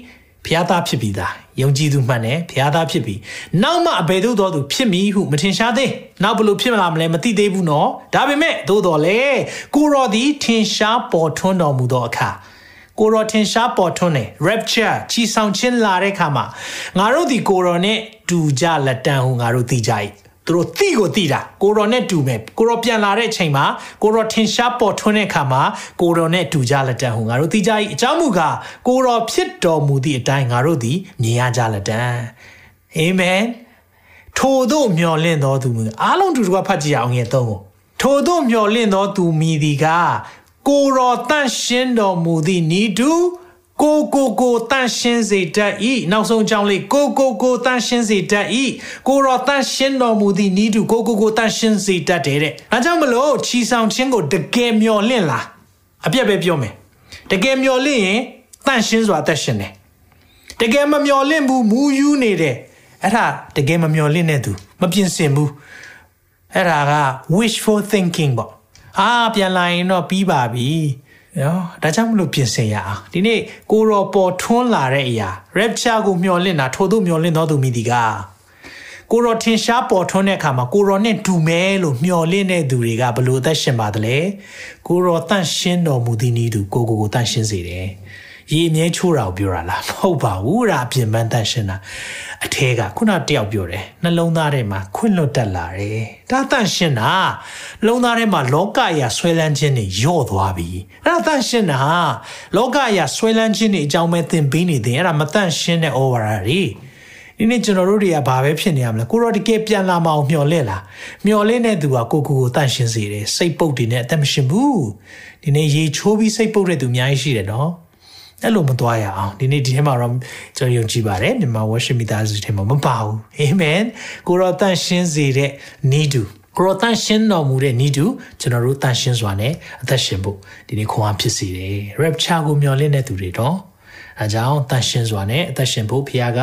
ဖျားသားဖြစ်ပြီးသားယုံကြည်သူမှန်တယ်ဖျားသားဖြစ်ပြီးနောက်မှအဘယ်သို့သောသူဖြစ်မည်ဟုမထင်ရှားသေးနောက်ဘလို့ဖြစ်မလာမလဲမသိသေးဘူးနော်ဒါပေမဲ့သို့တော်လေကိုရောသည်ထင်ရှားပေါ်ထွန်းတော်မူသောအခါကိုရောထင်ရှားပေါ်ထွန်းတယ် rapture ချီဆောင်ခြင်းလာတဲ့အခါမှာငါတို့ဒီကိုရောနဲ့တူကြလက်တန်ဟုငါတို့သိကြ၏ သူတို့သိကိုသိတာကိုရောနဲ့တူမယ်ကိုရောပြန်လာတဲ့အချိန်မှာကိုရောထင်ရှားပေါ်ထွန်းတဲ့အခါမှာကိုရောနဲ့တူကြလက်တန်ဟူငါတို့သိကြ၏အကြောင်းမူကားကိုရောဖြစ်တော်မူသည့်အတိုင်းငါတို့သည်မြင်ရကြလက်တန်အာမင်ထို့သောမျော်လင့်တော်သူအားလုံးတူတူကဖတ်ကြည့်အောင်ငယ်သုံးကိုထို့သောမျော်လင့်တော်သူမိသည်ကကိုရောတန့်ရှင်းတော်မူသည့်ဤသူ ကိုကိုကိုတန့်ရှင်းစေတတ်၏နောက်ဆုံးကြောင်းလေးကိုကိုကိုတန့်ရှင်းစေတတ်၏ကိုရောတန့်ရှင်းတော်မူသည့်ဤသူကိုကိုကိုတန့်ရှင်းစေတတ်တယ်တဲ့အဲကြောင့်မလို့ချီဆောင်ခြင်းကိုတကယ်မျော်လင့်လားအပြက်ပဲပြောမယ်တကယ်မျော်လင့်ရင်တန့်ရှင်းစွာသက်ရှင်တယ်တကယ်မမျော်လင့်ဘူးမူယူနေတယ်အဲ့ဒါတကယ်မမျော်လင့်တဲ့သူမပြင်ဆင်ဘူးအဲ့ဒါက wishful thinking ပေါ့အာပြန်လာရင်တော့ပြီးပါပြီ နော်ဒါကြောင့်မလို့ပြင်ဆင်ရအောင်ဒီနေ့ကိုရောပေါ်ထွန်းလာတဲ့အရာ rapture ကိုမျှော်လင့်တာထို့သို့မျှော်လင့်တော်သူမိဒီကကိုရောထင်ရှားပေါ်ထွန်းတဲ့အခါမှာကိုရောနဲ့ဒူမဲလို့မျှော်လင့်တဲ့သူတွေကဘလို့အသက်ရှင်ပါသလဲကိုရောတန့်ရှင်းတော်မူသည့်နည်းသူကိုကိုကိုတန့်ရှင်းစေတယ် ရေအမြဲချိုးတာကိုပြောတာလားမဟုတ်ပါဘူးဒါအပြင်ပန်းတန့်ရှင်းတာအထဲကခုနတယောက်ပြောတယ်နှလုံးသားထဲမှာခွင့်လွတ်တက်လာတယ်ဒါတန့်ရှင်းတာလုံးသားထဲမှာလောကရာဆွဲလန်းခြင်းတွေညော့သွားပြီအဲ့ဒါတန့်ရှင်းတာလောကရာဆွဲလန်းခြင်းတွေအကြောင်းပဲသင်ပေးနေတယ်အဲ့ဒါမတန့်ရှင်းတဲ့ဩဝါဒတွေဒီနေ့ကျွန်တော်တို့တွေကဘာပဲဖြစ်နေရမလဲကိုရောတကယ်ပြန်လာမအောင်မျှော်လင့်လားမျှော်လင့်တဲ့သူကကိုကိုကိုတန့်ရှင်းစေတယ်စိတ်ပုတ်တွေနဲ့အသက်မရှင်ဘူးဒီနေ့ရေချိုးပြီးစိတ်ပုတ်တဲ့သူအများကြီးရှိတယ်နော် အဲ့လိုမသွားရအောင်ဒီနေ့ဒီထဲမှာတော့ကျွန်တော်ယုံကြည်ပါတယ်မြန်မာ worship မိသားစုထဲမှာမပါဘူးအာမင်ကိုရောတန့်ရှင်းစေတဲ့နီးတူကိုရောတန့်ရှင်းတော်မူတဲ့နီးတူကျွန်တော်တို့တန့်ရှင်းစွာနဲ့အသက်ရှင်ဖို့ဒီနေ့ခွန်အားဖြစ်စေတယ် rapture ကိုမျှော်လင့်တဲ့သူတွေတော့အဲကြောင့်တန့်ရှင်းစွာနဲ့အသက်ရှင်ဖို့ဖခင်က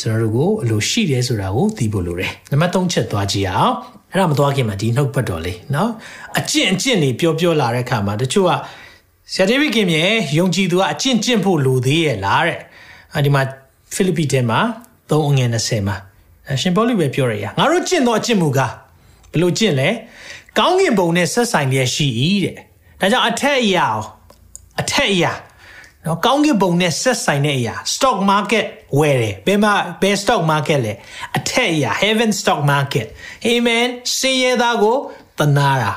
ကျွန်တော်တို့ကိုအလိုရှိတယ်ဆိုတာကိုသိဖို့လိုတယ်နံပါတ်3ချက်သွားကြည့်အောင်အဲ့ဒါမသွားခင်မှာဒီနှုတ်ပတ်တော်လေးเนาะအကျင့်အကျင့်တွေပြောပြောလာတဲ့အခါမှာတချို့က ဆရာဒေးဗစ်ကင်မြေယုံကြည်သူကအကျင့်ကျင့်ဖို့လိုသေးရဲ့လားတဲ့ဒီမှာဖိလိပ္ပိထဲမှာ3အငယ်20မှာရှင်ပေါလုပဲပြောရရငါတို့ကျင့်တော့အကျင့်မူကားဘလို့ကျင့်လဲကောင်းကင်ဘုံနဲ့ဆက်ဆိုင်လျက်ရှိ၏တဲ့ဒါကြောင့်အထက်အရာအထက်အရာနော်ကောင်းကင်ဘုံနဲ့ဆက်ဆိုင်တဲ့အရာ stock market ဝယ်တယ်ဘယ်မှာဘယ် stock market လဲအထက်အရာ heaven stock market amen စင်ရသားကိုတနာတာ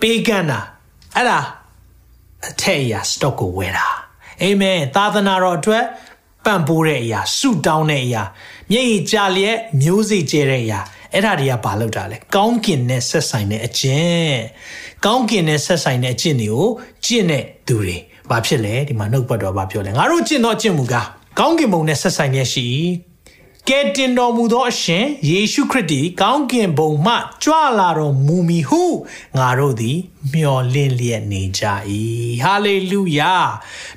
ပေးကမ်းတာအဲ့ဒါ အထက်အရာ stock ကိုဝယ်တာအာမင်သာသနာတော်အတွက်ပံ့ပိုးတဲ့အရာဆုတောင်းတဲ့အရာမျက်ရည်ကျလျက်မျိုးစေ့ကျဲတဲ့အရာအဲ့ဒါတွေကဘာလို့တာလဲကောင်းကင်နဲ့ဆက်ဆိုင်တဲ့အကျင့်ကောင်းကင်နဲ့ဆက်ဆိုင်တဲ့အကျင့်တွေကိုကျင့်တဲ့သူတွေဘာဖြစ်လဲဒီမှာနှုတ်ပတ်တော်ဘာပြောလဲငါတို့ကျင့်တော့ကျင့်မူကားကောင်းကင်ဘုံနဲ့ဆက်ဆိုင်ရရှိ ကဲတင်တော်မူသောအရှင်ယေရှုခရစ်သည်ကောင်းကင်ဘုံမှကြွလာတော်မူမီဟုငါတို့သည် မျှော်လင့်လျက်နေကြ၏ဟာလေလုယာ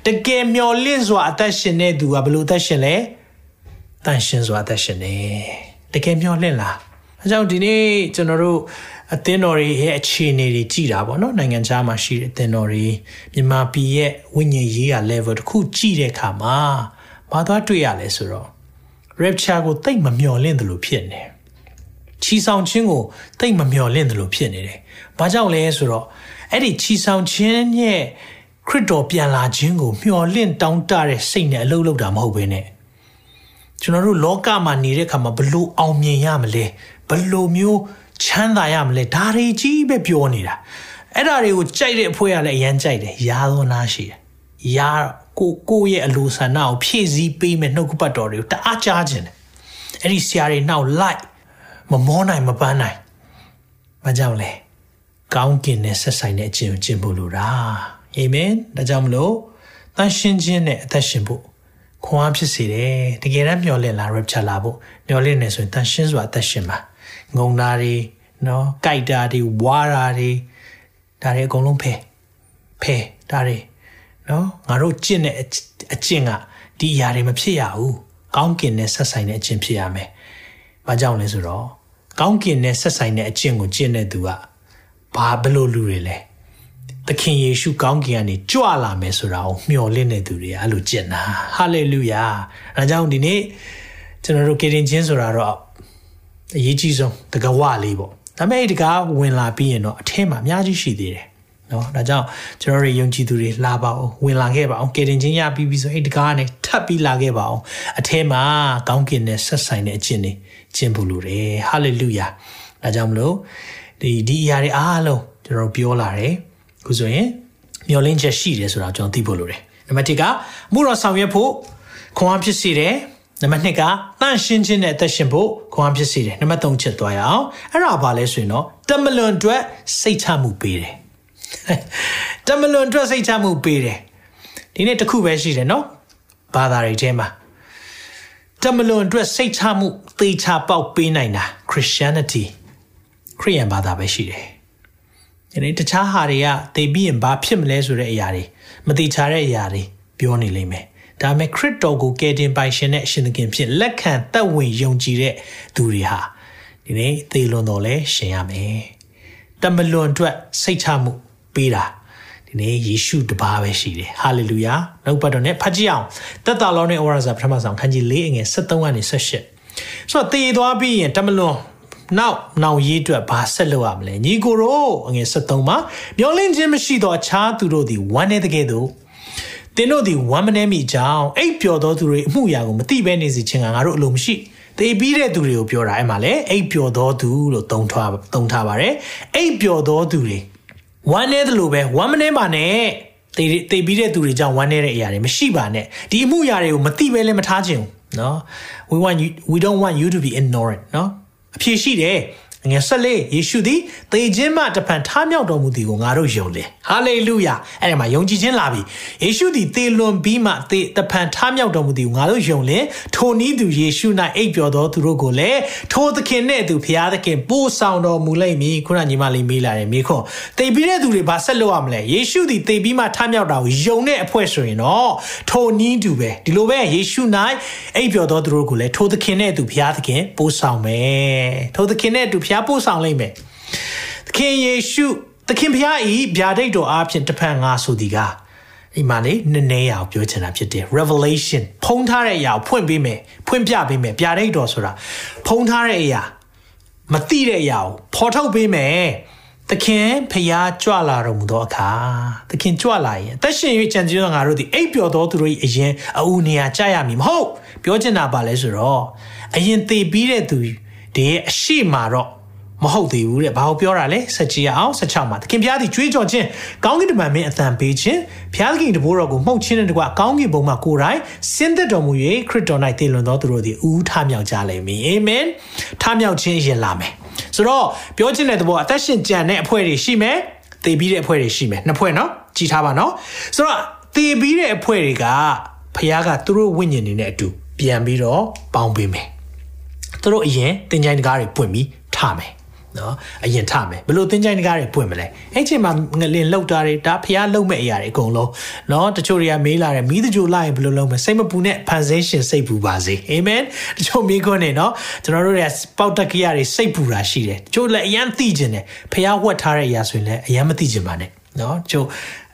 တကယ်မျှော်လင့်စွာအသက်ရှင်တဲ့သူကဘယ်လိုအသက်ရှင်လဲတန်ရှင်စွာအသက်ရှင်နေတကယ်မျှော်လင့်လားအဲကြောင့်ဒီနေ့ကျွန်တော်တို့အသင်းတော်တွေရဲ့အခြေအနေတွေကြည်တာပေါ့နော်နိုင်ငံခြားမှာရှိတဲ့အသင်းတော်တွေမြန်မာပြည်ရဲ့ဝိညာဉ်ရေးရာ level တစ်ခုကြည်တဲ့အခါမှာဘာသွားတွေ့ရလဲဆိုတော့ rapture ကိုတိတ်မမျှော်လင့်တယ်လို့ဖြစ်နေချီဆောင်ခြင်းကိုတိတ်မမျှော်လင့်တယ်လို့ဖြစ်နေတယ်။ဘာကြောင့်လဲဆိုတော့အဲ့ဒီချီဆောင်ခြင်းရဲ့ခရစ်တော်ပြန်လာခြင်းကိုမျှော်လင့်တောင်းတတဲ့စိတ်နဲ့အလုပ်လုပ်တာမဟုတ်ဘဲနဲ့ကျွန်တော်တို့လောကမှာနေတဲ့အခါမှာဘလို့အောင်မြင်ရမလဲဘလို့မျိုးချမ်းသာရမလဲဒါတွေကြီးပဲပြောနေတာအဲ့ဒါတွေကိုကြိုက်တဲ့အဖွဲ့ကလည်းအရန်ကြိုက်တယ်ရာသောနာရှိတယ်ရာ ကိုကိုရဲ့အလိုဆန္ဒကိုဖြည့်ဆည်းပေးမယ်နှုတ်ကပတ်တော်တွေကိုတအားကြားခြင်းတယ်အဲ့ဒီဆရာတွေနောက်လိုက်မမောနိုင်မပန်းနိုင်မကြောက်လဲကောင်းကင်နဲ့ဆက်ဆိုင်တဲ့အကျင့်ကိုကျင့်ဖို့လိုတာအာမင်ဒါကြောင့်မလို့တန်ရှင်းခြင်းနဲ့အသက်ရှင်ဖို့ခွန်အားဖြစ်စေတယ်တကယ်တမ်းမျောလင့်လာ rapture လာဖို့မျောလင့်နေဆိုရင်တန်ရှင်းစွာအသက်ရှင်ပါငုံတာတွေနော်ကြိုက်တာတွေဝါတာတွေဒါတွေအကုန်လုံးဖယ်ဖယ်ဒါတွေ နော်ငါတို့ကျင့်တဲ့အကျင့်ကဒီအရာတွေမဖြစ်ရဘူးကောင်းကင်နဲ့ဆက်ဆိုင်တဲ့အကျင့်ဖြစ်ရမယ်။ဘာကြောင့်လဲဆိုတော့ကောင်းကင်နဲ့ဆက်ဆိုင်တဲ့အကျင့်ကိုကျင့်တဲ့သူကဘာဘလို့လူတွေလဲ။သခင်ယေရှုကောင်းကင်ကနေကြွလာမယ်ဆိုတာကိုမျှော်လင့်နေသူတွေအဲ့လိုကျင့်တာ။ဟာလေလုယာ။ဒါကြောင့်ဒီနေ့ကျွန်တော်တို့ကေရင်ချင်းဆိုတာတော့အရေးကြီးဆုံးတကဝလေးပေါ့။ဒါပေမဲ့ဒီကဝင်လာပြီးရင်တော့အထင်းမှာအများကြီးရှိသေးတယ်။ နော်ဒါကြောင့်ကျွန်တော်တို့ယုံကြည်သူတွေလာပါအောင်ဝင်လာခဲ့ပါအောင်ကေတင်ချင်းရပြီးပြီဆိုအဲ့ဒီကားနဲ့ထပ်ပြီးလာခဲ့ပါအောင်အထဲမှာကောင်းကင်နဲ့ဆက်ဆိုင်တဲ့အခြင်းတွေကျင့်ဖို့လိုတယ်ဟာလေလုယာဒါကြောင့်မလို့ဒီဒီအရာတွေအားလုံးကျွန်တော်ပြောလာတယ်ခုဆိုရင်မျောလင်းချက်ရှိတယ်ဆိုတာကျွန်တော်သိဖို့လိုတယ်နံပါတ်1ကမှုတော်ဆောင်ရွက်ဖို့ခွန်အားဖြစ်စေတယ်နံပါတ်2ကတန့်ရှင်းခြင်းနဲ့အသက်ရှင်ဖို့ခွန်အားဖြစ်စေတယ်နံပါတ်3ချက်သွားရအောင်အဲ့ဒါဘာလဲဆိုရင်တော့တမလွန်အတွက်စိတ်ချမှုပေးတယ် တမလွန်အတွက်စိတ်ချမှုပေးတယ်ဒီနေ့တခုပဲရှိတယ်နော်ဘာသာတွေထဲမှာတမလွန်အတွက်စိတ်ချမှုသေချာပေါက်ပေးနိုင်တာ Christianity ခရိယန်ဘာသာပဲရှိတယ်ဒီနေ့တခြားဟာတွေကသိပြီးရင်ဘာဖြစ်မလဲဆိုတဲ့အရာတွေမသေချာတဲ့အရာတွေပြောနေလိမ့်မယ်ဒါပေမဲ့ခရစ်တော်ကိုကယ်တင်ပိုင်ရှင်တဲ့အရှင်သခင်ဖြစ်လက်ခံသက်ဝင်ယုံကြည်တဲ့သူတွေဟာဒီနေ့သေလွန်တော်လဲရှင်ရမယ်တမလွန်အတွက်စိတ်ချမှု ပေးတာဒီနေ့ယေရှုတပါးပဲရှိတယ်ဟာလေလုယာနှုတ်ပတ်တော်နဲ့ဖတ်ကြည့်အောင်တက်တာလောနဲ့ဩဝါဒစာပထမဆုံးခန်းကြီး၄အငယ်73ကနေ78ဆိုတော့တည်သွားပြီးရင်တမလွန်နောက်နောက်ရေးအတွက်ဘာဆက်လုပ်ရမလဲညီကိုတို့အငယ်73မှာမျောလင့်ခြင်းမရှိသောအခြားသူတို့သည်ဝမ်းနေတဲ့ကဲ့သို့တင်းတို့သည်ဝမ်းမနေမိကြောင်းအိပ်ပျော်သောသူတွေအမှုရာကိုမသိဘဲနေစေခြင်းကငါတို့အလိုမရှိတေးပြီးတဲ့သူတွေကိုပြောတာအဲ့မှာလေအိပ်ပျော်သောသူလို့သုံးထားသုံးထားပါတယ်အိပ်ပျော်သောသူတွေ ဝမ်းနေတယ်လို့ပဲဝမ်းမနေပါနဲ့တေးတေးပြီးတဲ့သူတွေကြောင့်ဝမ်းနေတဲ့အရာတွေမရှိပါနဲ့ဒီအမှုရာတွေကိုမသိဘဲလည်းမထားခြင်းเนาะ we want you we don't want you to be ignorant เนาะအဖြေရှိတယ် ငယ်ဆက်လေးယေရှုသည်သေခြင်းမှတဖန်ထားမြောက်တော်မူသည်ကိုငါတို့ယုံတယ်ဟာလေလုယာအဲ့ဒီမှာယုံကြည်ခြင်းလာပြီယေရှုသည်သေလွန်ပြီးမှသေတဖန်ထားမြောက်တော်မူသည်ကိုငါတို့ယုံလင်ထိုနည်းသူယေရှု၌အိပ်ပျော်တော်သူတို့ကိုလည်းထိုသခင်နဲ့သူဖျားသခင်ပို့ဆောင်တော်မူလိမ့်မည်ခုနညီမလေးမေးလာတယ်မိခွန်းသေပြီးတဲ့သူတွေဘာဆက်လုပ်ရမလဲယေရှုသည်သေပြီးမှထားမြောက်တာကိုယုံတဲ့အဖွဲ့ဆိုရင်တော့ထိုနည်းသူပဲဒီလိုပဲယေရှု၌အိပ်ပျော်တော်သူတို့ကိုလည်းထိုသခင်နဲ့သူဖျားသခင်ပို့ဆောင်မယ်ထိုသခင်နဲ့သူဖျားပို့ဆောင်လိမ့်မယ်သခင်ယေရှုသခင်ဖျားဤဗျာဒိတ်တော်အားဖြင့်တဖန်ငါဆိုသည်ကအိမ်မှာလေနည်းနည်းရအောင်ပြောချင်တာဖြစ်တယ် revelation ဖုံးထားတဲ့အရာကိုဖွင့်ပေးမယ်ဖွင့်ပြပေးမယ်ဗျာဒိတ်တော်ဆိုတာဖုံးထားတဲ့အရာမသိတဲ့အရာကိုဖော်ထုတ်ပေးမယ်သခင်ဖျားကြွလာတော်မူသောအခါသခင်ကြွလာရင်အသက်ရှင်၍ကြံစည်သောငါတို့သည်အိပ်ပျော်သောသူတို့၏အရင်အူနေရာကြရမည်မဟုတ်ပြောချင်တာပါလဲဆိုတော့အရင်သေပြီးတဲ့သူတွေရဲ့အရှိမာတော့ မဟုတ်သေးဘူးတဲ့ဘာကိုပြောတာလဲဆက်ကြည့်အောင်16မှာသခင်ဘုရားသည်ကြွေးကြော်ခြင်းကောင်းကင်တမန်မင်းအသံပေးခြင်းဘုရားသခင်တဘိုးတော်ကိုမှုတ်ခြင်းနဲ့တကွကောင်းကင်ဘုံမှာကိုယ်တိုင်ဆင်းသက်တော်မူ၍ခရစ်တော်၌တည်လွန်သောသူတို့သည်ဦးထမြောက်ကြလိမ့်မည်အာမင်ထမြောက်ခြင်းရင်လာမယ်ဆိုတော့ပြောခြင်းတဲ့သဘောအသက်ရှင်ကြံတဲ့အဖွဲ့တွေရှိမယ်သေပြီးတဲ့အဖွဲ့တွေရှိမယ်နှစ်ဖွဲ့နော်ကြည်ထားပါနော်ဆိုတော့သေပြီးတဲ့အဖွဲ့တွေကဘုရားကသူတို့ဝိညာဉ်တွေနဲ့အတူပြန်ပြီးတော့ပေါင်းပေးမယ်သူတို့အရင်တင်ကြိုင်တကားတွေပွင့်ပြီးထမယ် နော်အရင်ထမယ်ဘလို့သင်္ချိုင်းတကားတွေပွင့်မလဲအဲ့ချိန်မှာငလင်လောက်တာတွေဒါဖျားလုံမဲ့အရာတွေအကုန်လုံးနော်တချို့တွေကမေးလာတယ်မီးတကြိုလိုက်ရင်ဘလို့လုံးမစိတ်မပူနဲ့ဖန်ဆင်းရှင်စိတ်ပူပါစေအာမင်တချို့မိခွန်းနေနော်ကျွန်တော်တို့တွေပေါက်တက်ကရတွေစိတ်ပူတာရှိတယ်တချို့လည်းအရန်သိကျင်တယ်ဖျားဝတ်ထားတဲ့အရာဆိုရင်လည်းအရန်မသိကျင်ပါနဲ့နော်ကျို့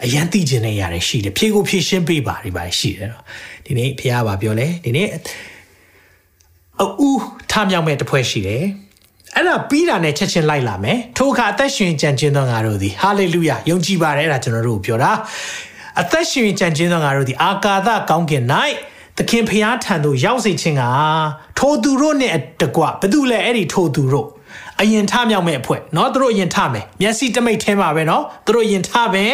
အရန်သိကျင်တဲ့ຢာတွေရှိတယ်ဖြေကိုဖြေရှင်းပေးပါဒီပါရှိတယ်နော်ဒီနေ့ဖះပါပြောလဲဒီနေ့အူးထမြောက်မဲ့တစ်ဖွဲ့ရှိတယ် အဲ့ဒါပြီးတာနဲ့ချက်ချင်းလိုက်လာမယ်ထိုအခါအသက်ရှင်ကြံ့ကျင်းသောငါတို့သည်ဟာလေလုယာယုံကြည်ပါတယ်အဲ့ဒါကျွန်တော်တို့ပြောတာအသက်ရှင်ကြံ့ကျင်းသောငါတို့သည်အာကာသကောင်းကင်၌သခင်ဖျားထံသို့ရောက်စေခြင်းကထိုသူတို့နဲ့တကွဘယ်သူလဲအဲ့ဒီထိုသူတို့ အရင်ထမြောက်မဲ့အဖွဲ့เนาะသူတို့အရင်ထမယ်မျက်စိတမိတ်ထဲမှာပဲเนาะသူတို့အရင်ထမယ်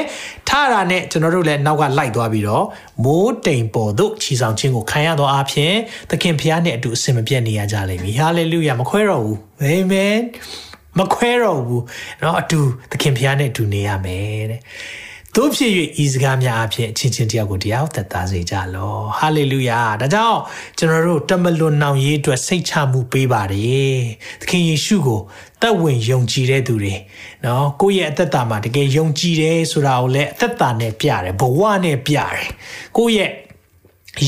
ထတာနဲ့ကျွန်တော်တို့လည်းနောက်ကလိုက်သွားပြီးတော့မိုးတိမ်ပေါ်သို့ခြီဆောင်ခြင်းကိုခံရသောအဖြစ်သခင်ဖျားနဲ့အတူအစင်မပြတ်နေရကြလိမ့်မည်ဟာလေလုယာမခွဲတော့ဘူးအာမင်မခွဲတော့ဘူးเนาะအတူသခင်ဖျားနဲ့အတူနေရမယ်တဲ့ တို့ဖြစ်၍ဤစကားများအဖြစ်အချင်းချင်းတယောက်ကိုတရားသက်သာစေကြလောဟာလေလုယာဒါကြောင့်ကျွန်တော်တို့တမလွန်နောင်ရေးအတွက်စိတ်ချမှုပေးပါတယ်သခင်ယေရှုကိုတတ်ဝင်ယုံကြည်တဲ့သူတွေနော်ကိုယ့်ရဲ့အသက်တာမှာတကယ်ယုံကြည်တယ်ဆိုတာကိုလည်းအသက်တာနဲ့ပြတယ်ဘဝနဲ့ပြတယ်ကိုယ့်ရဲ့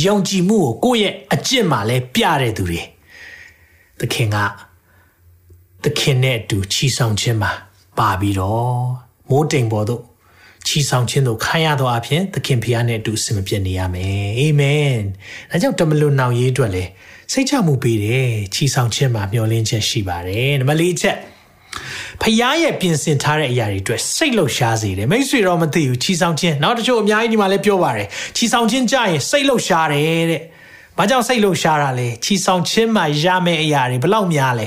ယုံကြည်မှုကိုကိုယ့်ရဲ့အကျင့်မှာလည်းပြတဲ့သူတွေသခင်ကသခင်နဲ့အတူချီဆောင်ခြင်းမှာပါပြီးတော့မိုးတိမ်ပေါ်သို့ ချီဆောင်ခြင်းတို့ခံရသောအဖြစ်သခင်ဖျားနဲ့အတူဆင်မပြတ်နေရမယ်အာမင်ဒါကြောင့်တမလွန်နောင်ရေးအတွက်လည်းစိတ်ချမှုပေးတယ်ချီဆောင်ခြင်းမှာမျှော်လင့်ချက်ရှိပါတယ်နံပါတ်၄ချက်ဖျားရဲ့ပြင်ဆင်ထားတဲ့အရာတွေအတွက်စိတ်လှုပ်ရှားစေတယ်မိတ်ဆွေတော့မသိဘူးချီဆောင်ခြင်းနောက်တချို့အများကြီးဒီမှာလည်းပြောပါတယ်ချီဆောင်ခြင်းကြရင်စိတ်လှုပ်ရှားတယ်တဲ့ဘာကြောင့်စိတ်လှုပ်ရှားတာလဲချီဆောင်ခြင်းမှာရမယ့်အရာတွေဘလောက်များလဲ